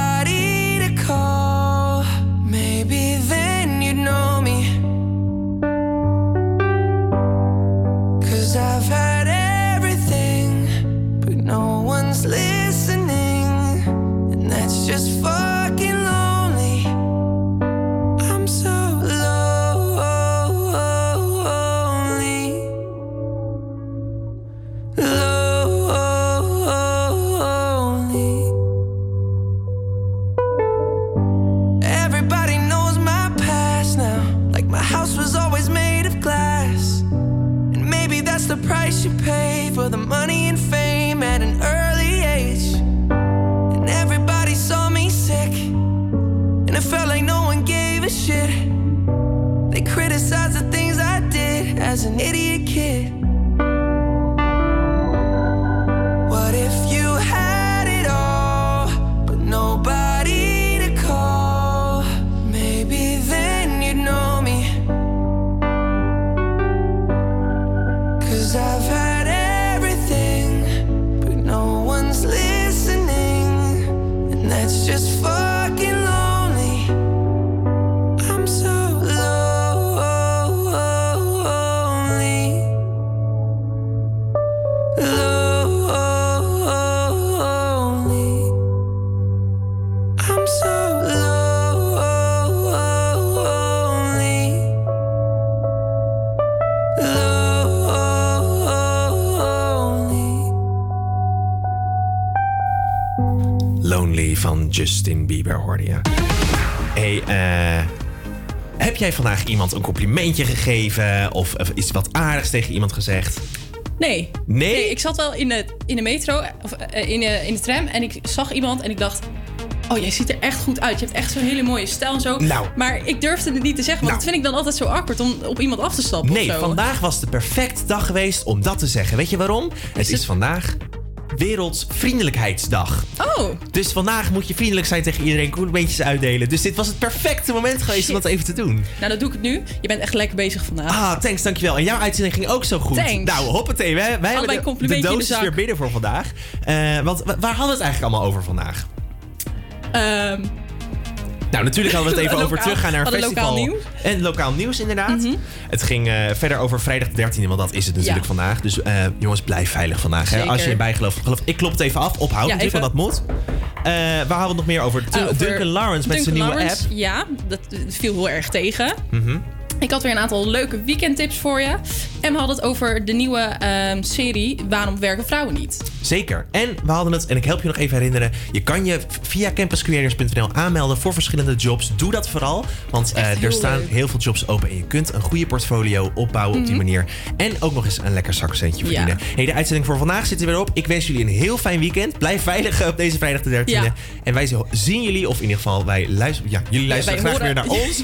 Justin Bieber hoorde je. Hey, eh, heb jij vandaag iemand een complimentje gegeven? Of, of iets wat aardigs tegen iemand gezegd? Nee. Nee? ik zat wel in de, in de metro, of eh, in de, in de tram en ik zag iemand en ik dacht... Oh, jij ziet er echt goed uit. Je hebt echt zo'n hele mooie stijl en zo. Nou. Maar ik durfde het niet te zeggen, want dat vind ik dan altijd zo awkward om op iemand af te stappen. Nee, vandaag was de perfecte dag geweest om dat te zeggen. Weet je waarom? Het is vandaag Wereldvriendelijkheidsdag. Oh. Dus vandaag moet je vriendelijk zijn tegen iedereen, complimentjes uitdelen. Dus dit was het perfecte moment geweest om dat even te doen. Nou, dat doe ik het nu. Je bent echt lekker bezig vandaag. Ah, thanks, dankjewel. En jouw uitzending ging ook zo goed. Thanks. Nou, hoppatee. Wij, wij hebben de, de dosis weer binnen voor vandaag. Eh, want wa- waar hadden we het eigenlijk allemaal over vandaag? Ehm, Nou, natuurlijk hadden we het even over teruggaan naar een festival. lokaal nieuws. En lokaal nieuws, inderdaad. Mhm. Het ging eh, verder over vrijdag de 13e, want dat is het natuurlijk Ja. vandaag. Dus eh, jongens, blijf veilig vandaag. Hè? Als je in bijgeloof gelooft. Ik klop het even af, ophoud Ja, natuurlijk, want dat moet. Eh, waar hadden we het nog meer over? over Duncan Lawrence met zijn nieuwe app. Ja, dat viel heel erg tegen. Mhm. Ik had weer een aantal leuke weekendtips voor je. En we hadden het over de nieuwe ehm, serie Waarom werken vrouwen niet? Zeker. En we hadden het, en ik help je nog even herinneren. Je kan je via campuscreators.nl aanmelden voor verschillende jobs. Doe dat vooral. Want eh, er staan leuk. heel veel jobs open. En je kunt een goede portfolio opbouwen op die Mhm. manier. En ook nog eens een lekker zakcentje Ja. verdienen. Hey, de uitzending voor vandaag zit er weer op. Ik wens jullie een heel fijn weekend. Blijf veilig op deze vrijdag de 13e. Ja. En wij zien jullie, of in ieder geval wij luisteren. Ja, jullie luisteren graag horen- weer naar ons.